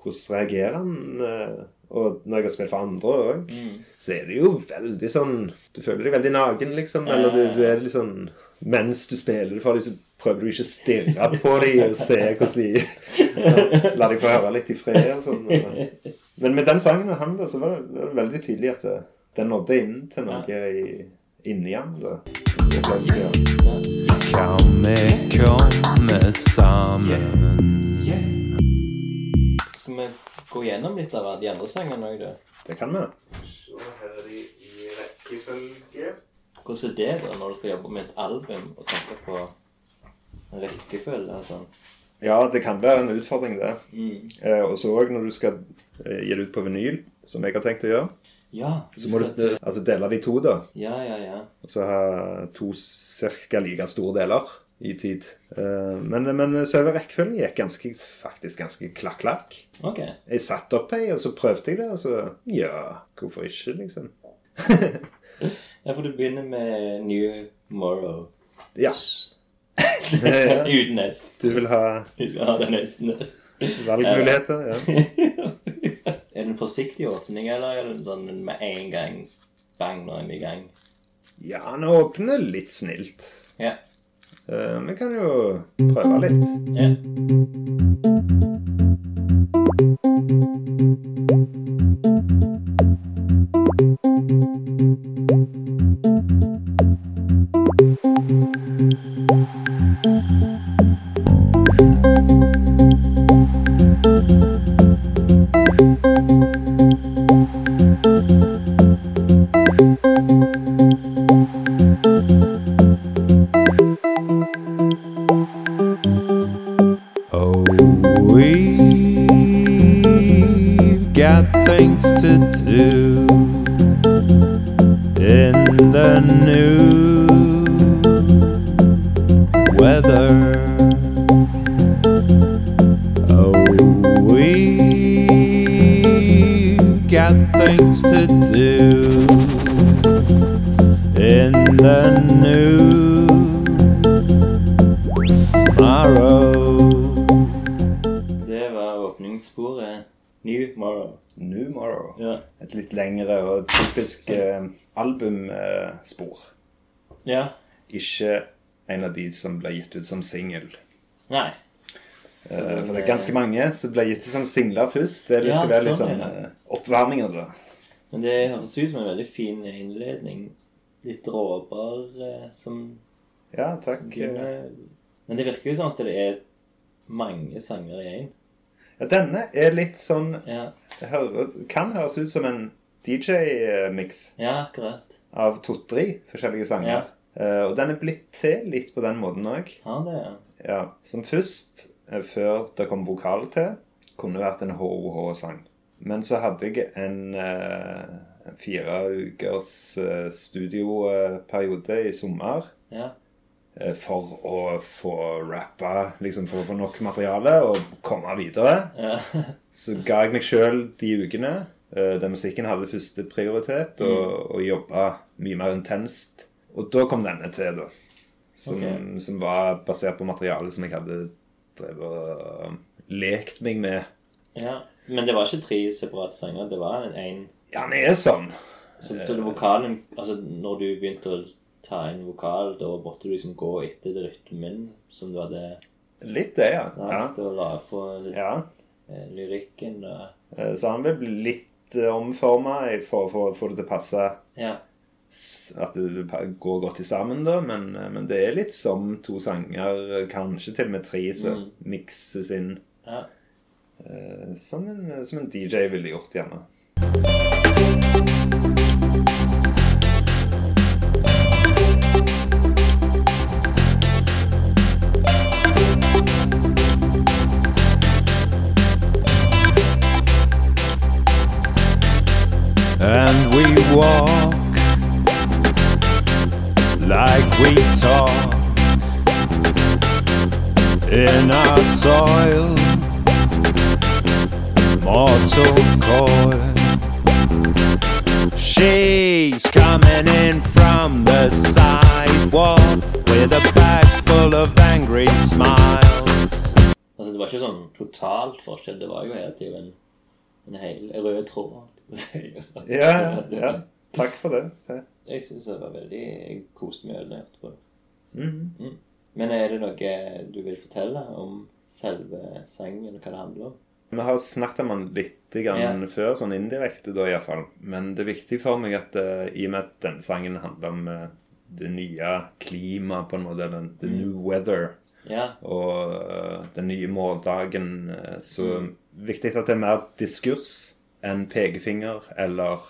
hvordan reagerer han? Eh, og når jeg har spilt for andre òg, Mm. så er det jo veldig sånn Du føler deg veldig naken, liksom. Eller du, du er litt sånn Mens du spiller det for dem, så prøver du ikke å stirre på dem og se hvordan de ja, La dem få høre litt i fred og sånn. Men med den sangen og han, da, så var det, var det veldig tydelig at det, den nådde inn til noe i, inni ham. da. Kan vi komme sammen? Skal vi gå gjennom litt av de andre sangene òg, du? Det kan vi. Så her i rekkefølge. Hvordan er det da, når du skal jobbe med et album og tenke på rekkefølge sånn? Ja, det kan være en utfordring, det. Mm. Eh, og så òg når du skal eh, gi det ut på vinyl, som jeg har tenkt å gjøre, Ja. så må du altså dele de to, da. Ja, ja, ja. Og så ha to ca. like store deler i tid. Eh, men, men selve rekkefølgen gikk ganske, faktisk ganske klakk-klakk. Okay. Jeg satt opp ei, og så prøvde jeg det, og så Ja, hvorfor ikke, liksom? Ja, for du begynner med New Morrow. Ja. Ja. Uten S. Du vil ha Vi skal ha den S-en der. valgmuligheter? Ja. Er det en forsiktig åpning, eller er det sånn med en gang bang, nå er vi i gang? ja, han åpner litt snilt. Ja. Uh, Vi kan jo prøve litt. ja. Albumspor. ja. Ikke en av de som ble gitt ut som singel. Nei. Uh, for det er ganske mange som ble gitt ut som singler først. Det Ja, skal være litt sånn, sånn ja. eh, oppvarminger, da. Men det høres ut som en veldig fin innledning. Litt dråper uh, som Ja, takk. begynner Men det virker jo sånn at det er mange sanger i én. Ja, denne er litt sånn Ja. Hører, Kan høres ut som en DJ-miks ja, akkurat. Av to-tre forskjellige sanger. Ja. Eh, og den er blitt til litt på den måten òg. Det, ja. Ja, som først, eh, før det kom vokal til, kunne vært en HOH-sang. Men så hadde jeg en, eh, fire ukers eh, studioperiode i sommer Ja. eh, for å få rappa, liksom for å få nok materiale og komme videre. ja. Så ga jeg meg sjøl de ukene eh, der musikken hadde første prioritet, og, og jobba mye mer intenst. Og da kom denne til, da. Som, okay. som var basert på materiale som jeg hadde drevet og lekt meg med. ja. Men det var ikke tre separate sanger. Det var en, en Ja, han er sånn. så, så det vokalen Altså, når du begynte å ta inn vokal, da måtte du liksom gå etter det rytmen som du hadde Litt det, ja. ja. lagd, og la på litt, ja. eh, lyrikken og Eh, Så han ble bli litt omforma for, for å få det til å passe Ja. at det går godt sammen, da. Men, eh, men det er litt som to sanger, kanskje til og med tre, som Mm. mikses inn. ja. Eh, Som en, som en DJ ville gjort, gjerne. Walk like we talk in our soil, mortal coil. She's coming in from the sidewalk with a bag full of angry smiles. Altså, det var ikke sånn totalt forskjell. Det var jo hele tiden en, hel rød tråd. Ja, ja. Takk for det. Ja. Jeg syns det var veldig Jeg koste meg veldig det. Mhm. Men er det noe du vil fortelle om selve sangen, hva det handler om? Vi har snakket om den litt Ja. før, sånn indirekte da iallfall. Men det er viktig for meg at uh, i og med at denne sangen handler om uh, det nye klimaet, på en måte, den, the new weather, Ja. og uh, den nye morgendagen, så viktig at det er mer diskurs enn pekefinger eller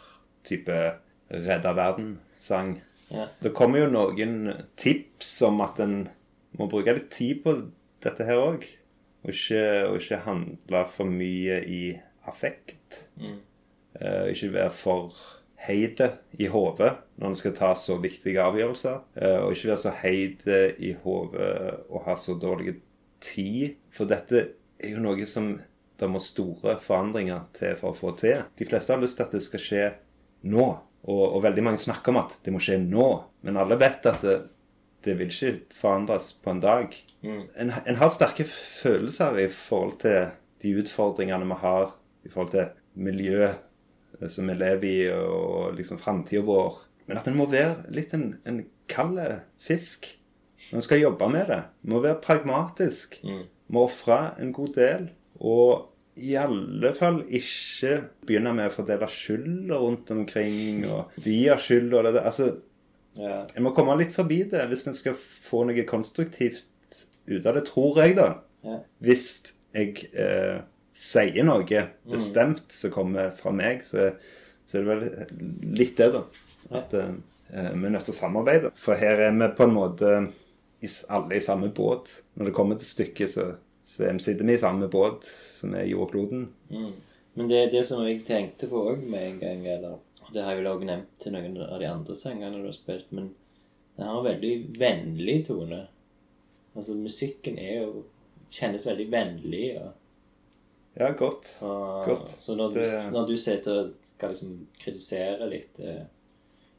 type redda verden-sang. Ja. Det kommer jo noen tips om at en må bruke litt tid på dette her òg. Og ikke, og ikke handle for mye i affekt. Mm. Eh, ikke være for heite i hodet når en skal ta så viktige avgjørelser. Eh, og ikke være så heite i hodet og ha så dårlig tid. For dette er jo noe som det må store forandringer til for å få til. De fleste har lyst til at det skal skje nå. Og, og veldig mange snakker om at det må skje nå. Men alle vet at det, det vil ikke forandres på en dag. Mm. En, en har sterke følelser i forhold til de utfordringene vi har i forhold til miljøet eh, som vi lever i, og liksom framtida vår. Men at en må være litt en, en kald fisk når en skal jobbe med det. En må være pragmatisk. Mm. Må ofre en god del. Og i alle fall ikke begynne med å fordele skylda rundt omkring. Og de har skyld og det der. Altså, Ja. en må komme litt forbi det hvis en skal få noe konstruktivt ut av det, tror jeg, da. Ja. Hvis jeg eh, sier noe bestemt som kommer fra meg, så, så er det vel litt det, da. At eh, eh, vi er nødt til å samarbeide. For her er vi på en måte alle i samme båt. Når det kommer til stykket, så, så sitter vi i samme båt som er jordkloden. Mm. Men det, er det som jeg tenkte på òg med en gang, eller det har jeg vel også nevnt til noen av de andre sangene du har spilt, men den har en veldig vennlig tone. Altså, musikken er jo kjennes veldig vennlig og Ja, godt. Og, Godt. Så når du, Det- når du sitter og skal liksom kritisere litt eh,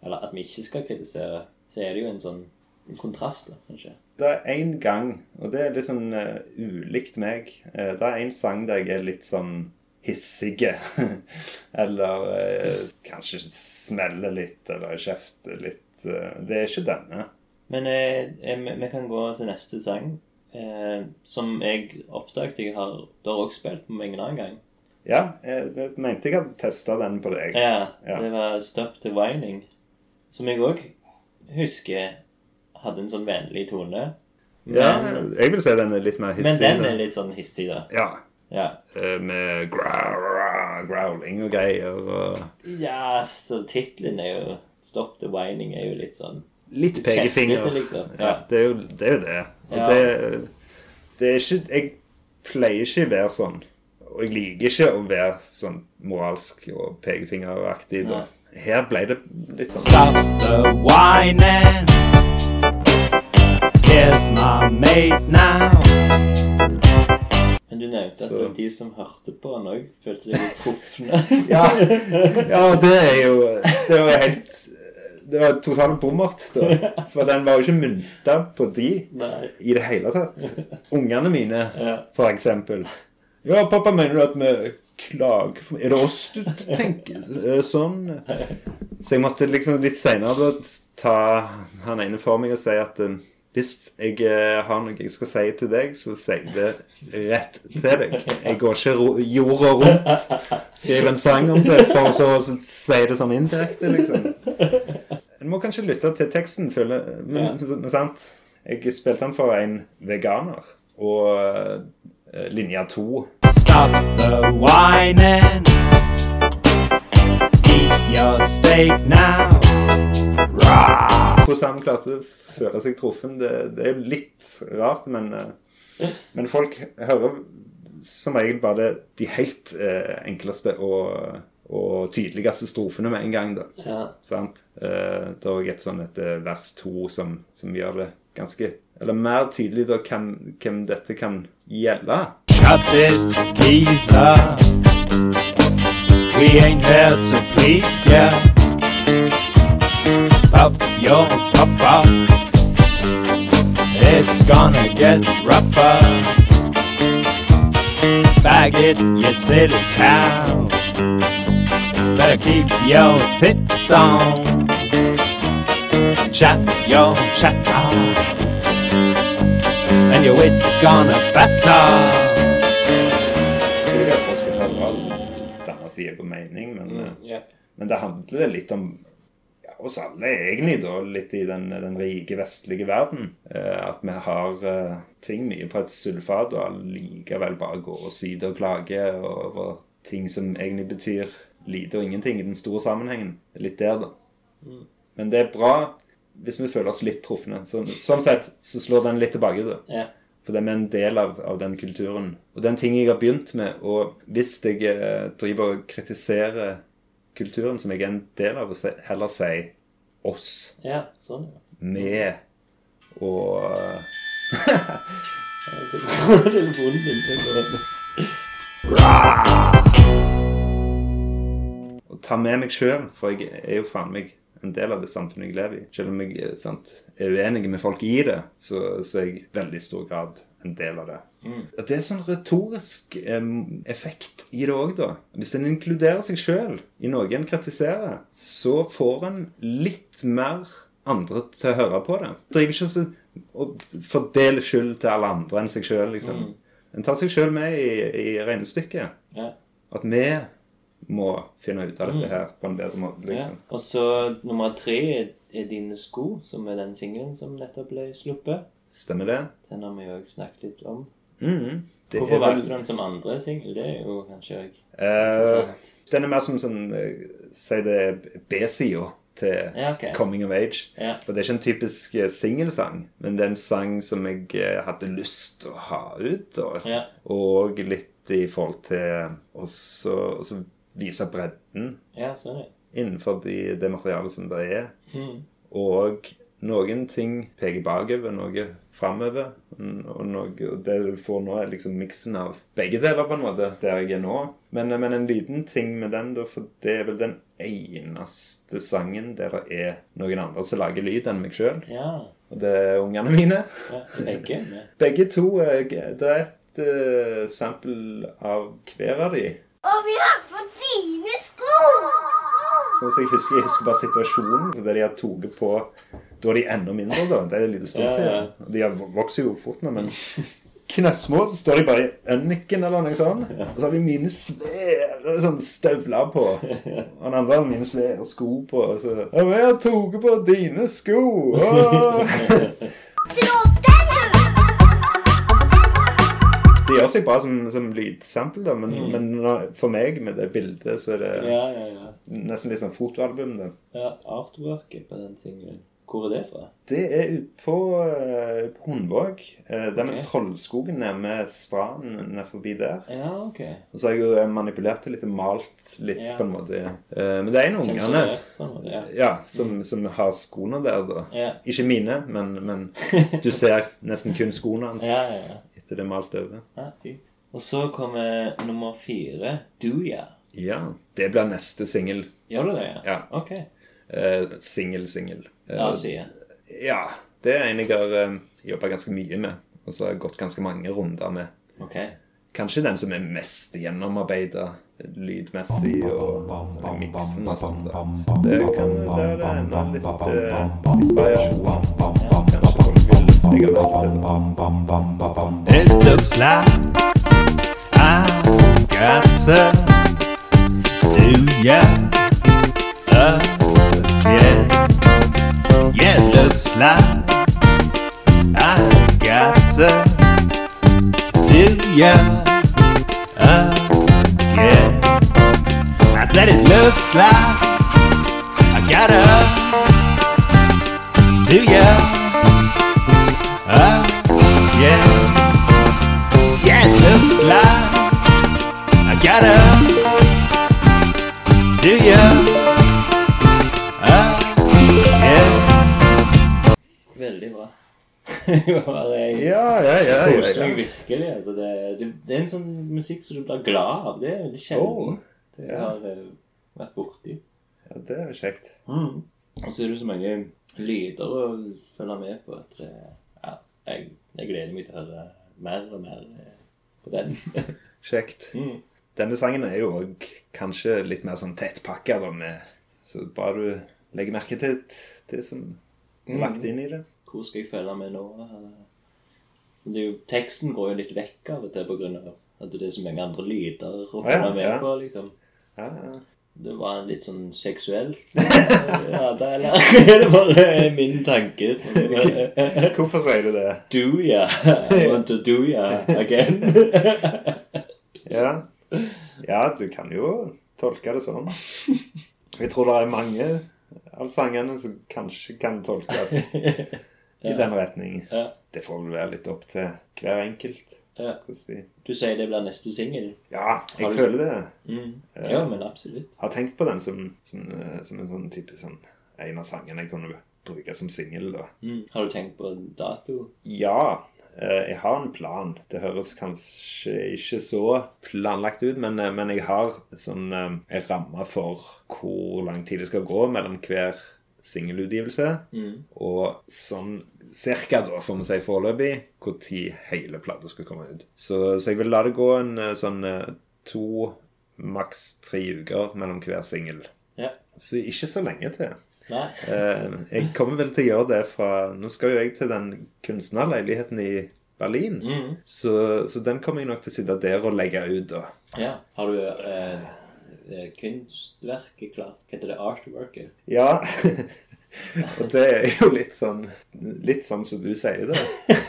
Eller at vi ikke skal kritisere, så er det jo en sånn en kontrast, kanskje. Det er én gang, og det er litt sånn uh, ulikt meg. Uh, det er én sang der jeg er litt sånn hissige. eller uh, kanskje smeller litt, eller kjefter litt. Det er ikke denne. Men vi kan gå til neste sang, eh, som jeg oppdaget jeg har Du har også spilt på meg en annen gang. Ja, jeg mente jeg hadde testa den på deg. Ja, Ja. det var 'Stop the Whining', som jeg òg husker hadde en sånn vennlig tone. Men, Ja, jeg vil si den er litt mer hissig. men den er litt sånn hissig, da. Ja, Ja. eh, med growl, growling og greier. og Ja, så tittelen er jo 'Stop the Whining' er jo litt sånn Litt pekefinger. Liksom. Ja, Ja. det er jo det. Er jo det. Og Ja. det, det er ikke Jeg pleier ikke å være sånn. Og jeg liker ikke å være sånn moralsk og pekefingeraktig. Her ble det litt sånn Stop the whining. Here's my mate now. Men du nevnte at Så- de som hørte på den òg, følte seg litt trufne. Ja, ja det er jo Det var helt Det var totalt bommert, da. For den var jo ikke mynta på de Nei. i det hele tatt. Ungene mine, Ja. for eksempel. Ja, pappa, mener du at vi klager for Er det oss du tenker sånn? Så jeg måtte liksom litt seinere ta han ene for meg og si at eh, hvis jeg eh, har noe jeg skal si til deg, så sier jeg det rett til deg. Jeg går ikke jorda rundt, skriver en sang om det, for så å si det sånn indirekte, liksom. En må kanskje lytte til teksten, føler men, men sant? Jeg spilte den for en veganer, og linja linje to Stop the whining. Eat your steak now. Hvordan klarte å føle seg truffet. det, det er litt rart, men, eh, men folk hører som regel bare de helt eh, enkleste og, og tydeligste strofene med en gang. da. Ja. Sant? Eh, det er òg et sånn et eh, vers to som, som gjør det ganske Eller mer tydelig da hvem, hvem dette kan gjelde. It, geezer. We ain't here to please ya. Puff your up. It's gonna get rougher. Bag it, you silly cow. Better keep your tits on. Chat your chatter. And your wit's gonna fatter. Jeg vil at folk skal høre denne sida på mening, men, eh, ja. men det handler litt om oss alle, egentlig, da, litt i den, den rike vestlige verden. Eh, at vi har eh, ting mye på et sølvfat, og allikevel bare går og syter og klager over ting som egentlig betyr lite og ingenting i den store sammenhengen. Det er litt der, da. Men det er bra hvis vi føler oss litt trufne. Så, sånn sett så slår den litt tilbake, da. Yeah. For det er en del av, av den kulturen. Og den ting jeg har begynt med, og hvis jeg eh, driver og kritiserer kulturen som jeg er en del av, og heller si oss, ja. Sånn, ja. med og Telefonen din. og ta med meg sjøl, for jeg er jo faen meg en del av det samfunnet jeg lever i. Selv om jeg eh, sant, er uenig med folk i det, så, så er jeg i veldig stor grad en del av det. At Det er sånn retorisk um, effekt i det òg, da. Hvis en inkluderer seg sjøl i noe en kritiserer, så får en litt mer andre til å høre på det. Driver ikke så og fordeler skyld til alle andre enn seg sjøl, liksom. En tar seg sjøl med i, i regnestykket. Ja. At vi må finne ut av dette her på en bedre måte, Ja. liksom. Og så nummer tre er, Dine sko, som er den singelen som nettopp ble sluppet. Stemmer det? Den har vi jo snakket litt om. Det Hvorfor valgte du den som andre singel? Det er jo kanskje òg uh, den er mer som sånn eh, Si det B-sida til Ja, okay. Coming of Age. Ja. For det er ikke en typisk eh, singelsang, men det er en sang som jeg eh, hadde lyst til å ha ut. Og, Ja. og litt i forhold til også, også vise bredden Ja, det. innenfor de, det materialet som det er. Mm. Og noen ting peker bakover, noe framover. Og, noe- og det du får nå, er liksom miksen av begge deler, på en måte, der jeg er nå. Men, men en liten ting med den, da, for det er vel den eneste sangen der det er noen andre som lager lyd enn meg sjøl. Ja. Og det er ungene mine. ja begge Ja. Begge to. eh, Det er et uh, sample av hver av de. Og vi har fått dine sko! Sånn som jeg husker, jeg husker bare situasjonen der de har tatt på Da er de enda mindre, da. Det er en liten stund siden. De har- vokser jo fort nå, men knøttsmå, så står de bare i Ønniken eller noe sånt. Og så har de mine svære sånn støvler på. Og den andre har mine svære sko på. Og så Og 'Jeg har tatt på dine sko!' Det gjør seg bra som, som lydsample, da, men, men for meg med det bildet, så er det Ja, ja, ja. nesten litt sånn fotoalbum. ja Artworket på den singelen. Hvor er det fra? Det er ute på, uh, på Hundvåg. Uh, det er med. Trollskogen nede med stranden nede forbi der. Ja, ok. Og så har jeg jo eh, manipulert det litt og malt litt, Ja. på en måte. Uh, men det er en av ungene ja. ja, som, som har skoene der, da. Ja. Ikke mine, men, men du ser nesten kun skoene hans Ja, ja, ja. etter det er malt over. ja fint. Og så kommer nummer fire. Duya. Ja, det blir neste singel. Gjør du det? Ja. Ja. Ok. Uh, singel, singel. Eh, La oss si det. ja, det er en jeg har uh, jobba ganske mye med. Og så har jeg gått ganske mange runder med. Okay. Kanskje den som er mest gjennomarbeida lydmessig og sånn miksen og sånn. da. Så det kan være enda litt, eh, vil legge merke til det. It looks like I got to do ya again. Yeah, it looks like I got to do ya again. I said it looks like I gotta do ya jeg Ja, ja, ja. ja, koste meg virkelig. Altså, det, det, det er en sånn musikk som du blir glad av. Det er veldig sjelden. Oh, det ja. har jeg vært borti. ja, det er jo kjekt. Mm. Og så er det så mange lyder å følge med på at det, ja, jeg, jeg gleder meg til å høre mer og mer eh, på den. Kjekt. mm. Denne sangen er jo òg kanskje litt mer sånn tettpakka, Så bare du legger merke til det som er lagt inn i det. Hvor skal jeg følge med nå? Det er jo, teksten går jo litt vekk av og til av at det er så mange andre lyder å Ja, følge med ja. på. liksom. Ja, ja. Det var litt sånn seksuelt. Ja, det, eller er det bare min tanke? Som, Hvorfor sier du det? do ya? I want to do ya again. Ja. ja, du kan jo tolke det sånn. Jeg tror det er mange av sangene som kanskje kan tolkes i den retningen. Det får vel være litt opp til hver enkelt. Ja. de... Du sier det blir neste singel? Ja, jeg du- føler det. Mm. Ja, men absolutt. har tenkt på den som, som, eh, som en sånn type sånn En av sangene jeg kunne bruke som singel, da. Mm. Har du tenkt på dato? Ja, eh, jeg har en plan. Det høres kanskje ikke så planlagt ut, men, eh, men jeg har sånn en ramme for hvor lang tid det skal gå mellom hver singelutgivelse. Mm. Og sånn cirka, da, får vi si foreløpig, når hele plata skal komme ut. Så, så jeg vil la det gå en eh, sånn eh, to, maks tre uker mellom hver singel. Ja. Så ikke så lenge til. Eh, jeg kommer vel til å gjøre det fra Nå skal jo jeg til den kunstnerleiligheten i Berlin. Mm. Så, så den kommer jeg nok til å sitte der og legge ut, da. Ja. Har du eh, kunstverket klart? Hva heter det? Artworket? Ja. og det er jo litt sånn Litt sånn som du sier det.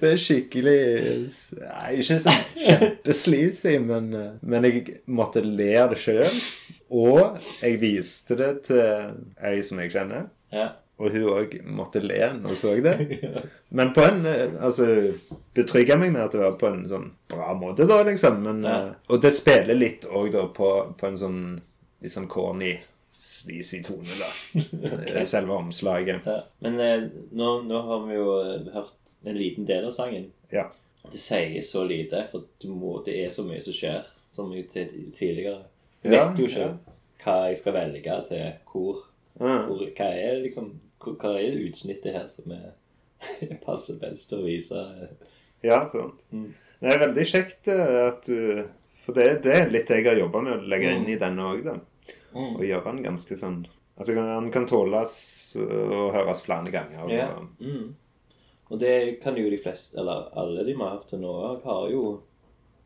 det er skikkelig Nei, ikke sånn kjempesleazy, men, eh, men jeg måtte le av det sjøl. Og jeg viste det til ei som jeg kjenner. Ja. Og hun òg måtte le når hun så det. Men på en eh, Altså betrygga meg med at det var på en sånn bra måte, da, liksom. Men, Ja. eh, og det spiller litt òg, da, på, på en sånn litt sånn corny sleazy tone, da. Selve omslaget. Ja. Men eh, nå, nå har vi jo eh, hørt en liten del av sangen. Ja. Det sier så lite, for må, det er så mye som skjer, som vi tidligere. Jeg Ja, vet jo ikke hva jeg skal velge til hvor. Hvor Hva er liksom Hva er utsnittet her som er, passer best å vise Ja, sant. Mm. Det er veldig kjekt eh, at du For det, det er litt jeg har jobba med å legge inn i denne òg, da. Mm. Og gjøre den ganske sånn At den kan tåles og høres flere ganger. Ja. Og, Mm. Og det kan jo de fleste, eller alle de vi har hørt til nå, har jo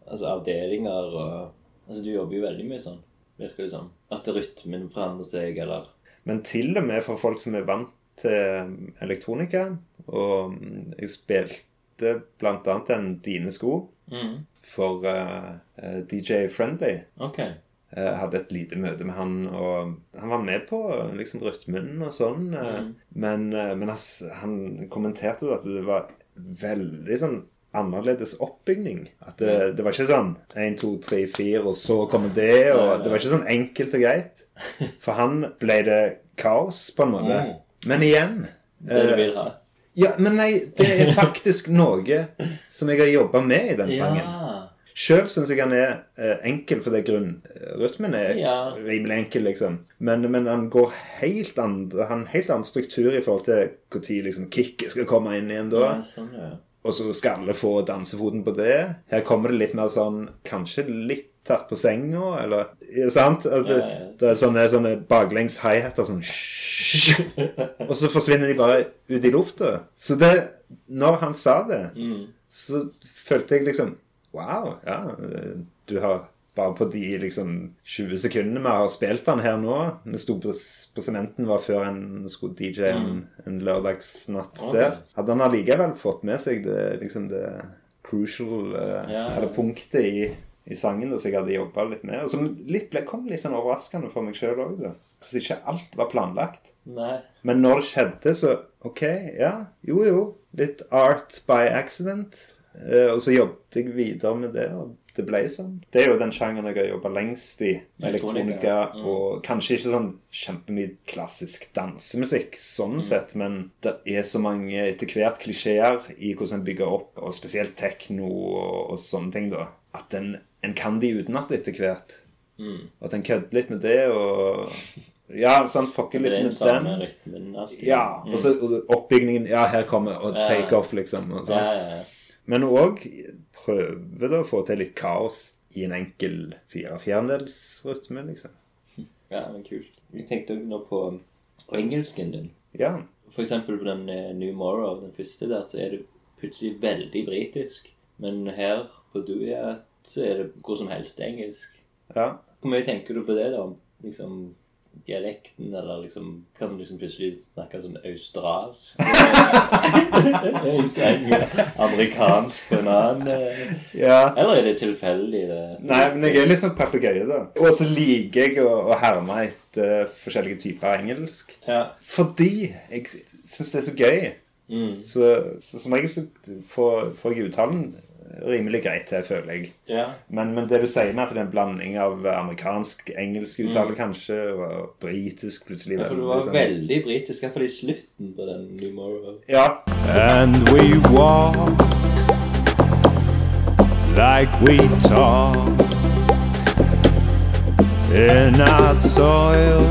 altså avdelinger og Altså du jobber jo veldig mye sånn, virker det som. At rytmen forandrer seg, eller Men til og med for folk som er vant til elektronika Og jeg spilte annet en Dine sko mm. for eh, eh, DJ Friendly. OK. Jeg hadde et lite møte med han, og han var med på liksom rytmen og sånn. eh, Mm. Men, eh, men ass, han kommenterte at det var veldig sånn annerledes oppbygning. At det, det var ikke sånn 1, 2, 3, 4, og så kommer det. Og det var ikke sånn enkelt og greit. For han ble det kaos, på en måte. Mm. Men igjen Det du eh, vil ha. Ja, men nei, det er faktisk noe som jeg har jobba med i den sangen. Ja. Sjøl syns jeg han er eh, enkel, fordi grunnrytmen er Ja. rimelig enkel, liksom. Men, men han går helt andre, han helt annen struktur i forhold til når liksom, kicket skal komme inn igjen da. ja, sånn, ja. Og så skal alle få dansefoten på det. Her kommer det litt mer sånn Kanskje litt tatt på senga, eller Sant? At det, det er sånne, sånne baklengs hi-hatter sånn Og så forsvinner de bare ut i lufta. Så det Når han sa det, Mm. så følte jeg liksom Wow, ja. Du har bare på de liksom 20 sekundene vi har spilt den her nå Vi sto på, på sementen var før en skulle DJ en, en lørdagsnatt okay. der. Hadde han allikevel fått med seg det, liksom det crucial eh, Ja. Eller punktet i, i sangen som jeg hadde jobba litt med. Og som litt ble, kom litt sånn overraskende for meg sjøl òg. Så ikke alt var planlagt. Nei. Men når det skjedde, så OK, ja. Jo, jo. Litt art by accident. Eh, og så jobbet jeg videre med det, og det ble sånn. Det er jo den sjangeren jeg har jobba lengst i. Elektronika, mm. Og kanskje ikke sånn kjempemye klassisk dansemusikk, sånn sett, men det er så mange etter hvert klisjeer i hvordan en bygger opp, og spesielt tekno og, og sånne ting, da. At en, en kan de utenat etter hvert. Mm. Og at en kødder litt med det, og Ja, sant, fucker litt med den. rytmen. alltid. Ja, Mm. og så oppbygningen Ja, her kommer Og Ja. take off, liksom. Og ja, sånn. ja, ja. Men òg prøve da å få til litt kaos i en enkel fire fjerdedelsrytme, liksom. ja, men kult. Jeg tenkte også nå på engelsken din. Ja. For eksempel på den eh, New Morrow, den første der, så er det plutselig veldig britisk. Men her på Duya så er det hvor som helst engelsk. ja. Hvor mye tenker du på det, da? Liksom dialekten, eller liksom Kan du liksom plutselig snakke sånn australsk? Amerikansk på en annen ja. Eller er det tilfeldig? det? Nei, men jeg er litt sånn papegøye, da. Og så liker jeg å, å herme etter forskjellige typer engelsk. Ja. Fordi jeg syns det er så gøy. Mm. Så, så som regel så får, får jeg uttalen rimelig greit til, føler jeg. Yeah. Men, men det du sier med at det er en blanding av amerikansk-engelsk uttale, kanskje, og britisk plutselig Ja, for du var liksom. veldig britisk, iallfall i slutten på den New Morrow. Ja. And we walk like we talk in our soil,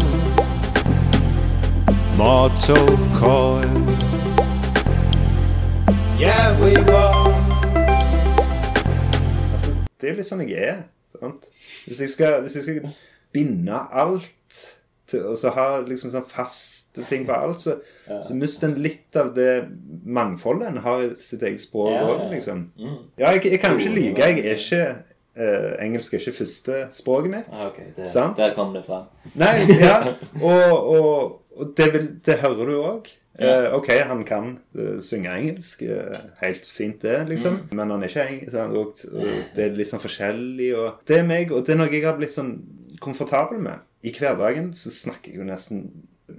mortal coil. Yeah, we walk. Det er jo litt sånn jeg er. Sant? Hvis jeg skal, hvis jeg skal binde alt til, og så ha liksom sånn faste ting på alt, så, så mister en litt av det mangfoldet en har i sitt eget språk Ja, òg, ja, ja. liksom. Mm. Ja, jeg, jeg kan jo ikke like Jeg er ikke eh, Engelsk er ikke første språket mitt. Ah, ok, det, Sant? Der kom det fra. Nei, ja. Og, og, og det, vil, det hører du òg. Ja. ok, han kan uh, synge engelsk. Uh, helt fint, det, liksom. Men han er ikke engelsk. Og, og det er litt sånn forskjellig. Og det er meg, og det er noe jeg har blitt sånn komfortabel med. I hverdagen så snakker jeg jo nesten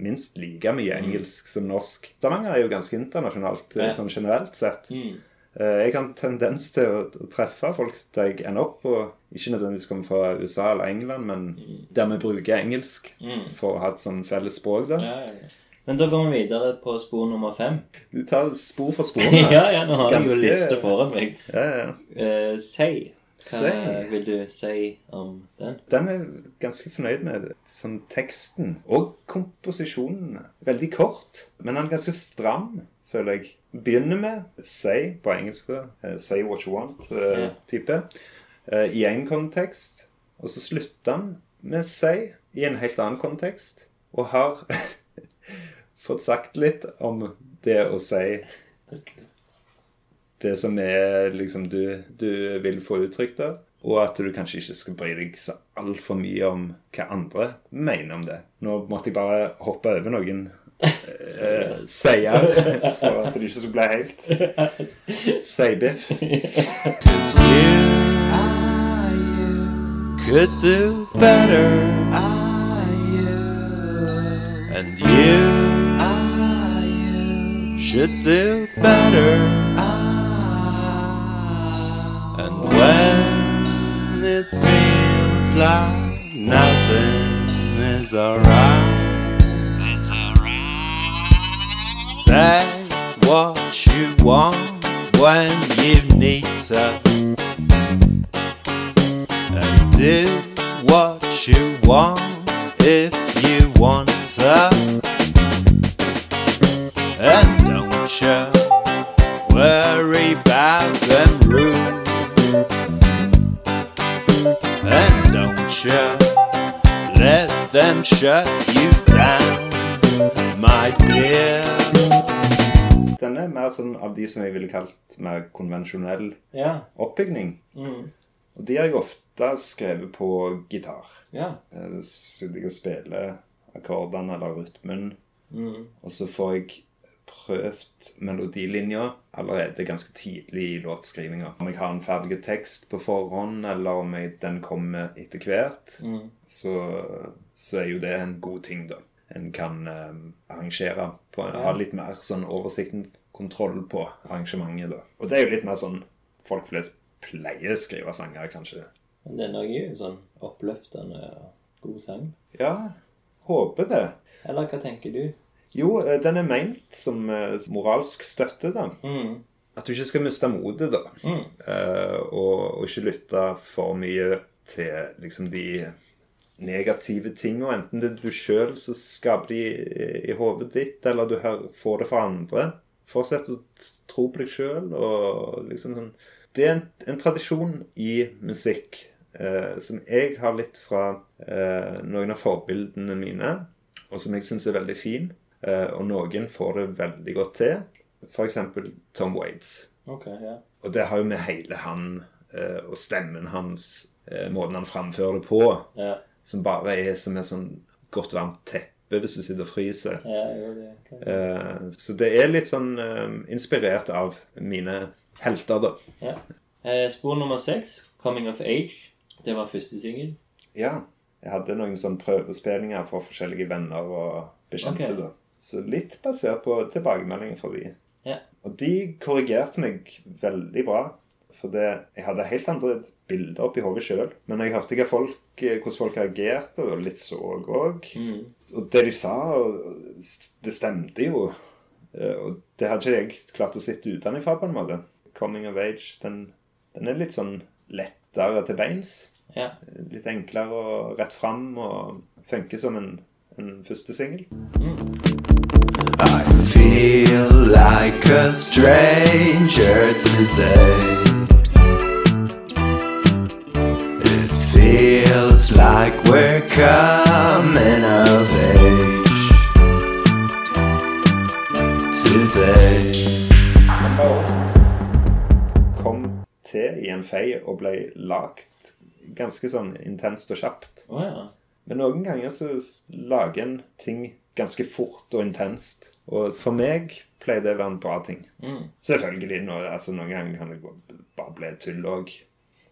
minst like mye engelsk som norsk. Stavanger er jo ganske internasjonalt Ja. sånn generelt sett. Mm. Jeg har en tendens til å, å treffe folk der jeg ender opp på, ikke nødvendigvis kommer fra USA eller England, men der vi bruker engelsk for å ha et sånn felles språk. da. Ja, ja. Men da går vi videre på spor nummer fem. Du tar spor for spor. ja, ja, nå har jeg jo liste foran meg. ja, ja. Uh, si. Hva vil du si om den? Den er ganske fornøyd med. Sånn teksten og komposisjonen. Veldig kort, men den er ganske stram, føler jeg. Begynner med say på engelsk, da. eh, Say what you want-type. I én kontekst. Og så slutter han med say i en helt annen kontekst. Og har fått sagt litt om det å si det som er liksom du, du vil få uttrykt av Og at du kanskje ikke skal bry deg så altfor mye om hva andre mener om det. Nå måtte jeg bare hoppe over noen eh, seier for at det ikke skulle bli helt seibiff. Could do better. Should do better. And when it feels like nothing is alright. Say what you want when you need to. And do what you want if you want to. Don't worry about them rules. And don't you let them shut you down, my dear. Denne er mer sånn av de som jeg ville kalt mer konvensjonell Ja. oppbygning. Mm. Og de har jeg ofte skrevet på gitar. Ja. Jeg sitter og spiller akkordene eller rytmen, Mm. og så får jeg prøvd melodilinja allerede ganske tidlig i låtskrivinga. Om jeg har en ferdig tekst på forhånd, eller om jeg, den kommer etter hvert, Mm. så, så er jo det en god ting, da. En kan eh, arrangere på Ha litt mer sånn oversikten, kontroll på arrangementet, da. Og det er jo litt mer sånn folk flest pleier å skrive sanger, kanskje. Men den er jo sånn oppløftende og god sang. Ja, håper det. Eller hva tenker du? Jo, eh, den er meint som eh, moralsk støtte, da. Mm. At du ikke skal miste motet, da. Mm. Uh, og, og ikke lytte for mye til liksom de negative tinga. Enten det er du sjøl som skaper de i, i hodet ditt, eller du hører, får det fra andre. Fortsett å tro på deg sjøl og liksom sånn Det er en, en tradisjon i musikk eh, som jeg har litt fra eh, noen av forbildene mine, og som jeg syns er veldig fin. Eh, og noen får det veldig godt til. F.eks. Tom Waits. Okay, yeah. Og det har jo med hele han eh, og stemmen hans, eh, måten han framfører det på, yeah. som bare er som et sånn godt varmt teppe hvis du sitter og fryser. Yeah, det Eh, så det er litt sånn inspirert av mine helter, da. ja. Spor nummer seks, 'Coming of Age'. Det var første singel. Ja. Jeg hadde noen sånn prøvespillinger for forskjellige venner og bekjente. Ok. da. Så litt basert på tilbakemeldinger fra de. Ja. Og de korrigerte meg veldig bra. For det, jeg hadde helt andre bilder oppi hodet sjøl. Men når jeg hørte hva folk, eh, hvordan folk reagerte, og litt så òg Mm. Og det de sa, det stemte jo. Eh, Og det hadde ikke jeg klart å sitte utenfra på en måte. Coming of age, den, den er litt sånn lettere til beins. Ja. Litt enklere og rett fram, og funker som en, en første singel. I feel like a stranger today. It feels like we're coming of age today. Kom til i en fei og ble lagt ganske sånn intenst og kjapt. Oh, ja. Men noen ganger så lager en ting ganske fort og intenst. Og for meg pleier det å være en bra ting. Mm. Selvfølgelig. Nå, altså, noen ganger kan det bare bli tull òg.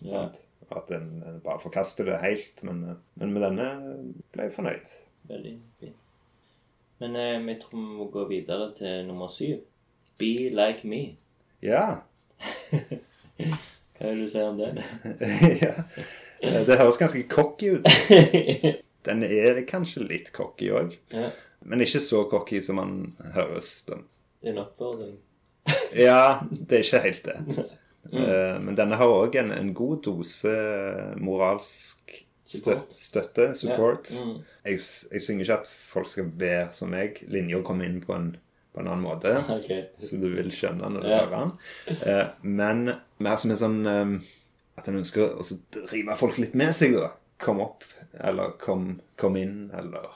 ja. At en, en bare forkaster det helt. Men, eh, men med denne ble jeg fornøyd. Veldig fint. Men eh, vi tror vi må gå videre til nummer syv. 'Be Like Me'. Ja. Hva vil det du si om den? ja. Eh, Det høres ganske cocky ut. Den er kanskje litt cocky òg. ja, Men ikke så cocky som han høres. Den. en oppfordring. Ja, det er ikke helt det. Eh, Men denne har òg en, en god dose moralsk stø Support. støtte, support. Yeah. Mm. Jeg, jeg synger ikke at folk skal være som meg. Linja komme inn på en, på en annen måte. okay. Så du vil skjønne når du hører den. Eh, men mer som en sånn eh, At en ønsker å så drive folk litt med seg, da. Kom opp, eller kom, kom inn, eller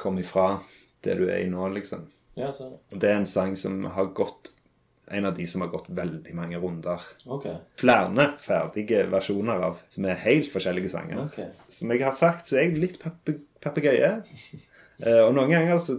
kom ifra det du er i nå, liksom. Ja, sånn. Og det er en sang som har gått En av de som har gått veldig mange runder. Ok. Flere ferdige versjoner av som er helt forskjellige sanger. ok. Som jeg har sagt, så er jeg litt papegøye. Eh, og noen ganger så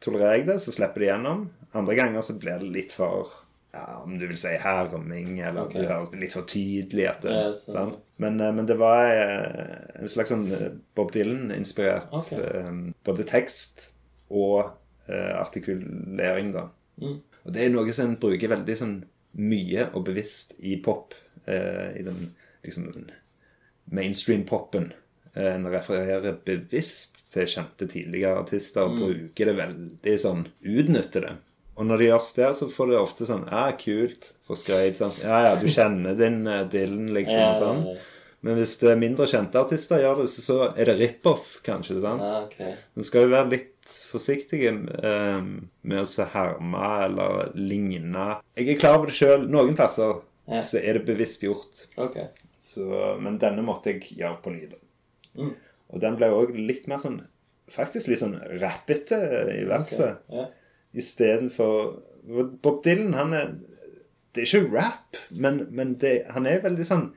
tolererer jeg det, så slipper det gjennom. Andre ganger så blir det litt for ja, om du vil si herming, eller okay. du høres litt for tydelig. etter. Ja, så- Men, eh, men det var eh, en slags sånn Bob Dylan-inspirert Ok. eh, både tekst og eh, artikulering, da. Mm. Og det er noe som en bruker veldig sånn mye og bevisst i pop. Eh, I den liksom mainstream-popen. Eh, En refererer bevisst til kjente tidligere artister og bruker det veldig sånn Utnytter det. Og når det gjøres der, så får det ofte sånn Ja, kult. Får skryt. Sånn. Ja, ja, du kjenner din eh, Dylan, liksom. Og sånn. Men hvis det er mindre kjente artister gjør det, så- er det rip-off, kanskje. sant? Ah, ok. Men skal jo være litt forsiktige eh, med å herme eller ligne. Jeg er klar over det sjøl. Noen plasser Ja. så er det bevisst gjort. Ok. Så, men denne måtte jeg gjøre på ny. Mm. Og den ble òg litt mer sånn Faktisk litt sånn rappete i verset. Ja. Istedenfor Bob Dylan, han er Det er ikke rap, men, men det, han er veldig sånn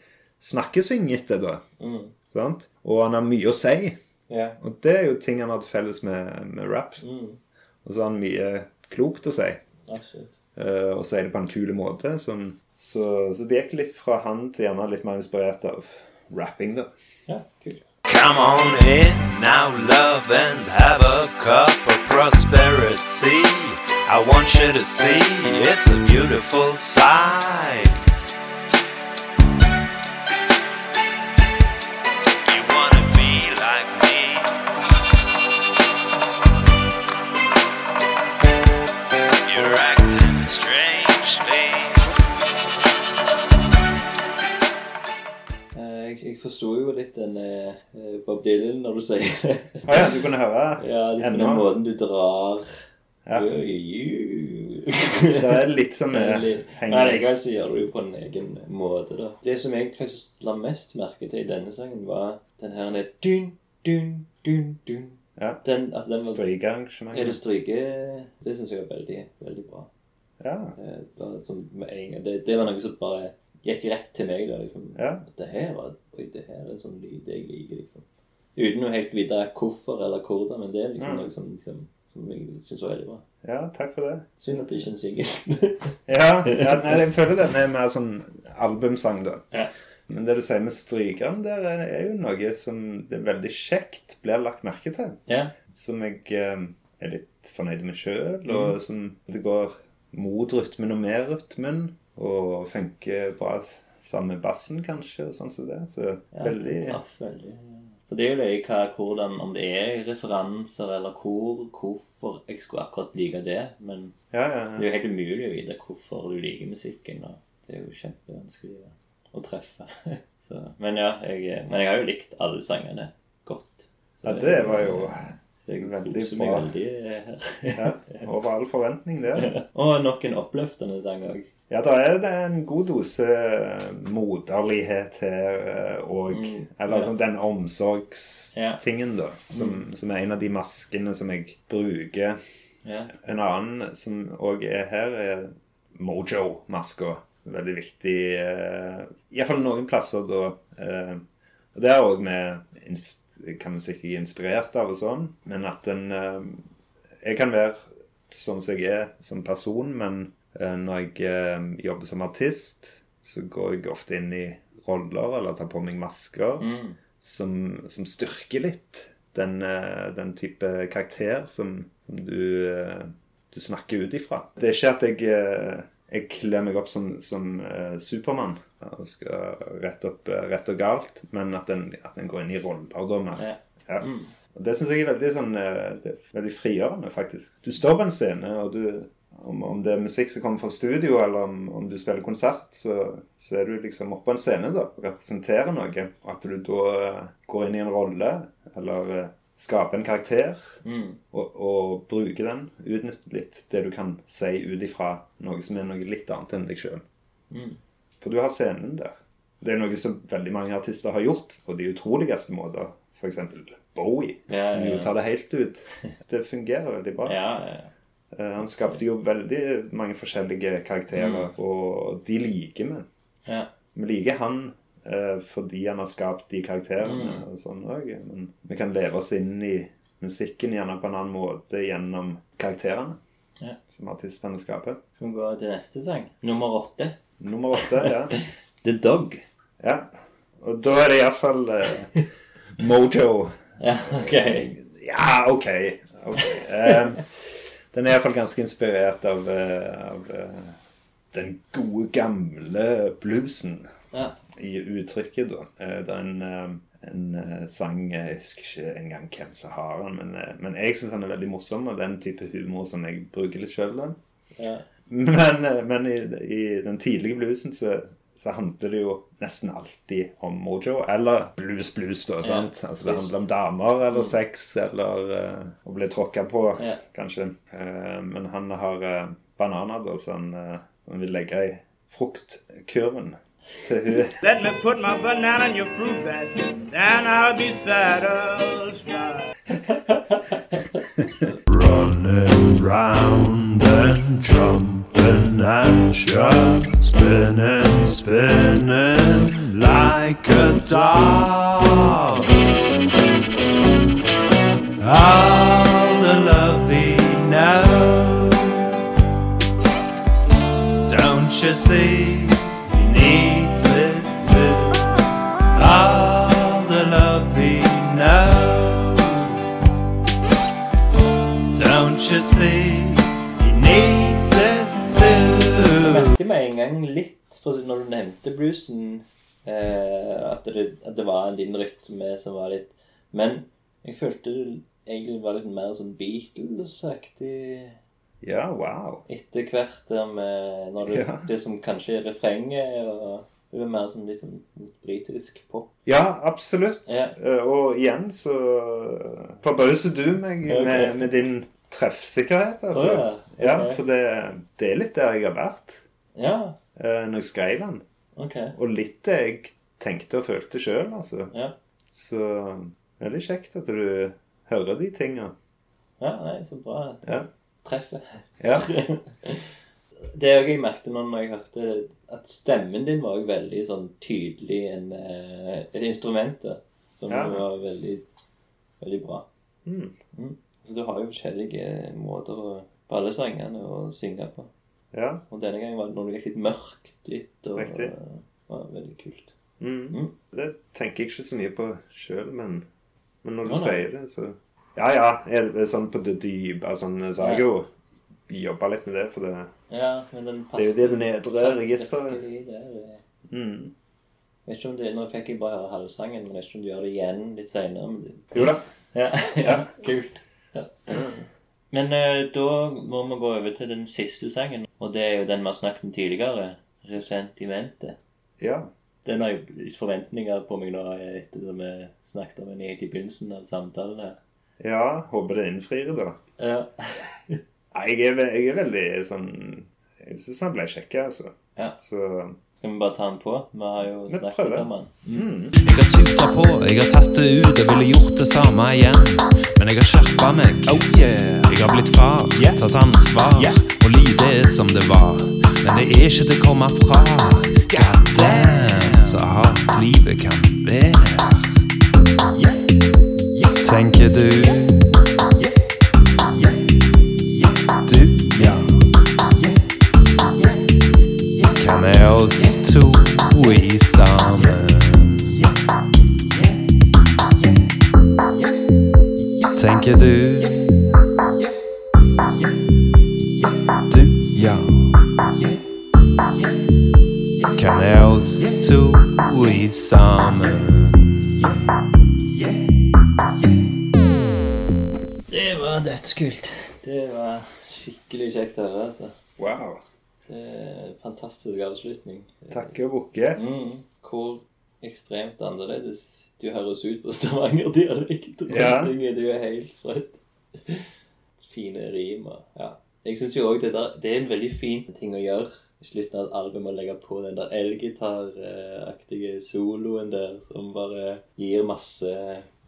snakkesyngete, da. Mm. Sant? Og han har mye å si. Yeah. Og det er jo ting han hadde felles med, med rap. Mm. Og så har han mye klokt å si. Eh, og sier det på en kul måte. Sånn. Så, så det gikk litt fra han til gjerne litt mer inspirert av rapping, da. Ja. Come on in now, love, and have a cup of prosperity. I want you to see it's a beautiful sight. Forsto jo litt den eh, Bob Dylan når du sier det. Ah, ja, du kunne høre Ja, litt ennå. den måten du drar Ja. Det Det er litt som henger Men likevel så gjør du det jo på en egen måte, da. Det som jeg faktisk la mest merke til i denne sangen, var den her ned dun, dun, dun, dun. Ja. Den, altså den var Er det stryke Det syns jeg var veldig, veldig bra. Ja. Det, var, som. Det, det var noe som bare gikk rett til meg. da, liksom. Ja. Det her var Oi, det her er en sånn lyd jeg liker, liksom. Uten å helt vite hvorfor eller hvordan, men det er liksom Mm. noe som, liksom, som jeg syns var veldig bra. ja, takk for det. Synd at det ikke er en singel. Ja, ja nei, jeg føler den er mer sånn albumsang, da. Ja. Men det du sier med strykeren der, er jo noe som det er veldig kjekt blir lagt merke til. ja. Som jeg eh, er litt fornøyd med sjøl, og som det går mot rytmen og med rytmen. Og funker bra sammen med bassen, kanskje, og sånn som det. Så Ja, veldig det traff veldig. For det er jo det hva, hvordan, om det er referanser, eller hvor, hvorfor jeg skulle akkurat like det. Men Ja, det ja. er jo helt umulig å vite hvorfor du liker musikken. Og det er jo kjempevanskelig å, treffe. Så, men ja, jeg, men jeg har jo likt alle sangene godt. Så ja det var jo så jeg veldig koser meg bra. veldig her. ja, over all forventning, det. Og nok en oppløftende sang òg. Ja, da er det en god dose moderlighet her òg. Mm, Eller ja. sånn den omsorgstingen, da. Som, som er en av de maskene som jeg bruker. Ja. En annen som òg er her, er Mojo-maska. Veldig viktig eh, Iallfall noen plasser, da. eh, og det er òg med kan man sikkert ikke inspirert av og sånn, men at en eh, Jeg kan være sånn som jeg er som person, men eh, når jeg eh, jobber som artist, så går jeg ofte inn i roller eller tar på meg masker Mm. som, som styrker litt den, eh, den type karakter som, som du, eh, du snakker ut ifra. Det er ikke at jeg, eh, jeg kler meg opp som, som eh, Supermann og skal rette opp eh, rett og galt, men at en, går inn i roller da mer. Ja. Ja. Og Det syns jeg er veldig sånn eh, det er veldig frigjørende, faktisk. Du står på en scene, og du om, om det er musikk som kommer fra studio, eller om, om du spiller konsert, så, så er du liksom oppe på en scene da, og representerer noe. Og at du da eh, går inn i en rolle, eller eh, skaper en karakter, Mm. og, og bruker den. Utnytter litt det du kan si ut ifra noe som er noe litt annet enn deg sjøl. Mm. For du har scenen der. Det er noe som veldig mange artister har gjort på de utroligste måter. F.eks. Bowie, Ja, som ja, jo ja. tar det helt ut. Det fungerer veldig bra. Ja, ja. Eh, Han skapte jo veldig mange forskjellige karakterer, og de liker vi. ja. Vi liker han eh, fordi han har skapt de karakterene Mm. og sånn òg. Men vi kan leve oss inn i musikken gjerne på en annen måte gjennom karakterene Ja. som artistene skaper. Skal vi gå til neste sang? Nummer åtte. Nummer åtte, ja. The Dog. ja. Og da er det iallfall eh, Mojo. Ja, ok. Ja, OK. ok. Eh, den er iallfall ganske inspirert av, eh, av eh, den gode, gamle bluesen. Ja. i uttrykket, da. Eh, Det er en, en sang Jeg husker ikke engang hvem som har den, men, men jeg syns den er veldig morsom, og den type humor som jeg bruker litt sjøl. ja. Men, men i, i den tidlige bluesen så, så handler det jo nesten alltid om mojo, eller blues-blues, da. sant? Altså Det handler om damer eller sex eller uh, å bli tråkka på, Ja. kanskje. Uh, men han har uh, bananer, da, så han, han vil legge i fruktkurven Let me put my banana in your fruit basket, then I'll be satisfied. Running round and jumping and sure spinning, spinning like a dog. All the love he knows. Don't you see? For når du nevnte bluesen, eh, at, det, at det var en liten rytme som var litt Men jeg følte det egentlig var litt mer sånn Beatles-aktig Ja, wow. etter hvert. Med når det, Ja. det som kanskje er refrenget, og det er mer sånn litt sånn britisk pop. Ja, absolutt. Ja. Eh, Og igjen så forbauser du meg okay. med, med din treffsikkerhet, altså. Oh, ja. Ja, for det, det er litt der jeg har vært Ja, eh, når jeg skrev den. Okay. Og litt det jeg tenkte og følte sjøl, altså. Ja, Så veldig kjekt at du hører de tinga. ja nei, så bra. Ja. Treffer. ja. Det òg jeg merket nå når jeg hørte at stemmen din var jo veldig sånn tydelig en, eh, et instrument som Ja. var veldig, veldig bra. Mm. Så du har jo forskjellige måter å, på alle sangene å synge på. Ja. Og denne gangen var det når det gikk litt mørkt litt, og Riktig. eh, var veldig kult. Mm. Mm. Det tenker jeg ikke så mye på sjøl, men, men når du ja, sier det, så Ja, ja. Det sånn på det dype sånn, så har jeg jo jobba litt med det, for det Ja, men den Det er jo det det nedre registeret. eh. mm. Vet ikke om det, Nå fikk jeg bare høre halvsangen, men jeg vet ikke om du gjør det igjen litt senere. Det, Jo da. Ja, ja kult. Ja. Men uh, da må vi gå over til den siste sangen. Og det er jo den vi har snakket om tidligere. 'Resentimente'. Ja. Den har jo litt forventninger på meg nå etter at vi snakket om den i begynnelsen av samtalen her. ja. Håper det innfrir, da. Ja. Nei, jeg er, jeg er veldig sånn Jeg syns han ble kjekk, altså. Ja. Så Skal vi bare ta den på? Vi har jo snakket om den. mm. Jeg har tuta på, jeg har tatt det ut, jeg ville gjort det samme igjen. Men jeg har skjerpa meg. Oh yeah. Jeg har blitt far, tatt ansvar. Og livet er som det var. Men det er ikke til å komme fra. God damn, så hardt livet kan være. Tenker Du, høre, altså. Wow. Det er en fantastisk avslutning. Takke og bukke. Mm. Hvor ekstremt annerledes du høres ut på Stavanger-dialekt. Ja. Du er helt sprøtt. Fine rim og ja. Jeg syns jo òg det der Det er en veldig fin ting å gjøre i slutten av et album å legge på den der elgitaraktige soloen der som bare gir masse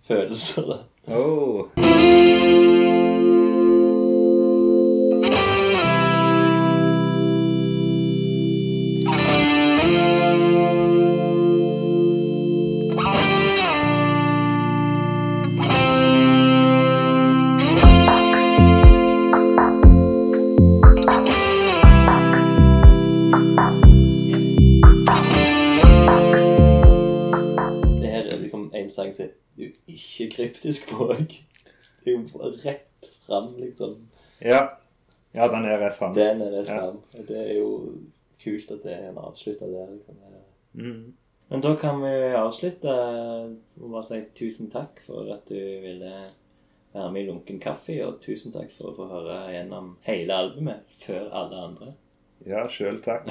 følelser. da. Oh. Kryptisk òg. Det er jo rett fram, liksom. Ja. ja, den er rett fram. Den er rett Ja. Det er jo kult at det er en avslutta der. liksom. Mm. Men da kan vi avslutte. Må bare si tusen takk for at du ville være med i Lunken kaffe, og tusen takk for å få høre gjennom hele albumet før alle andre. Ja, sjøl takk.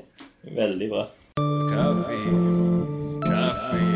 Veldig bra. Kaffe.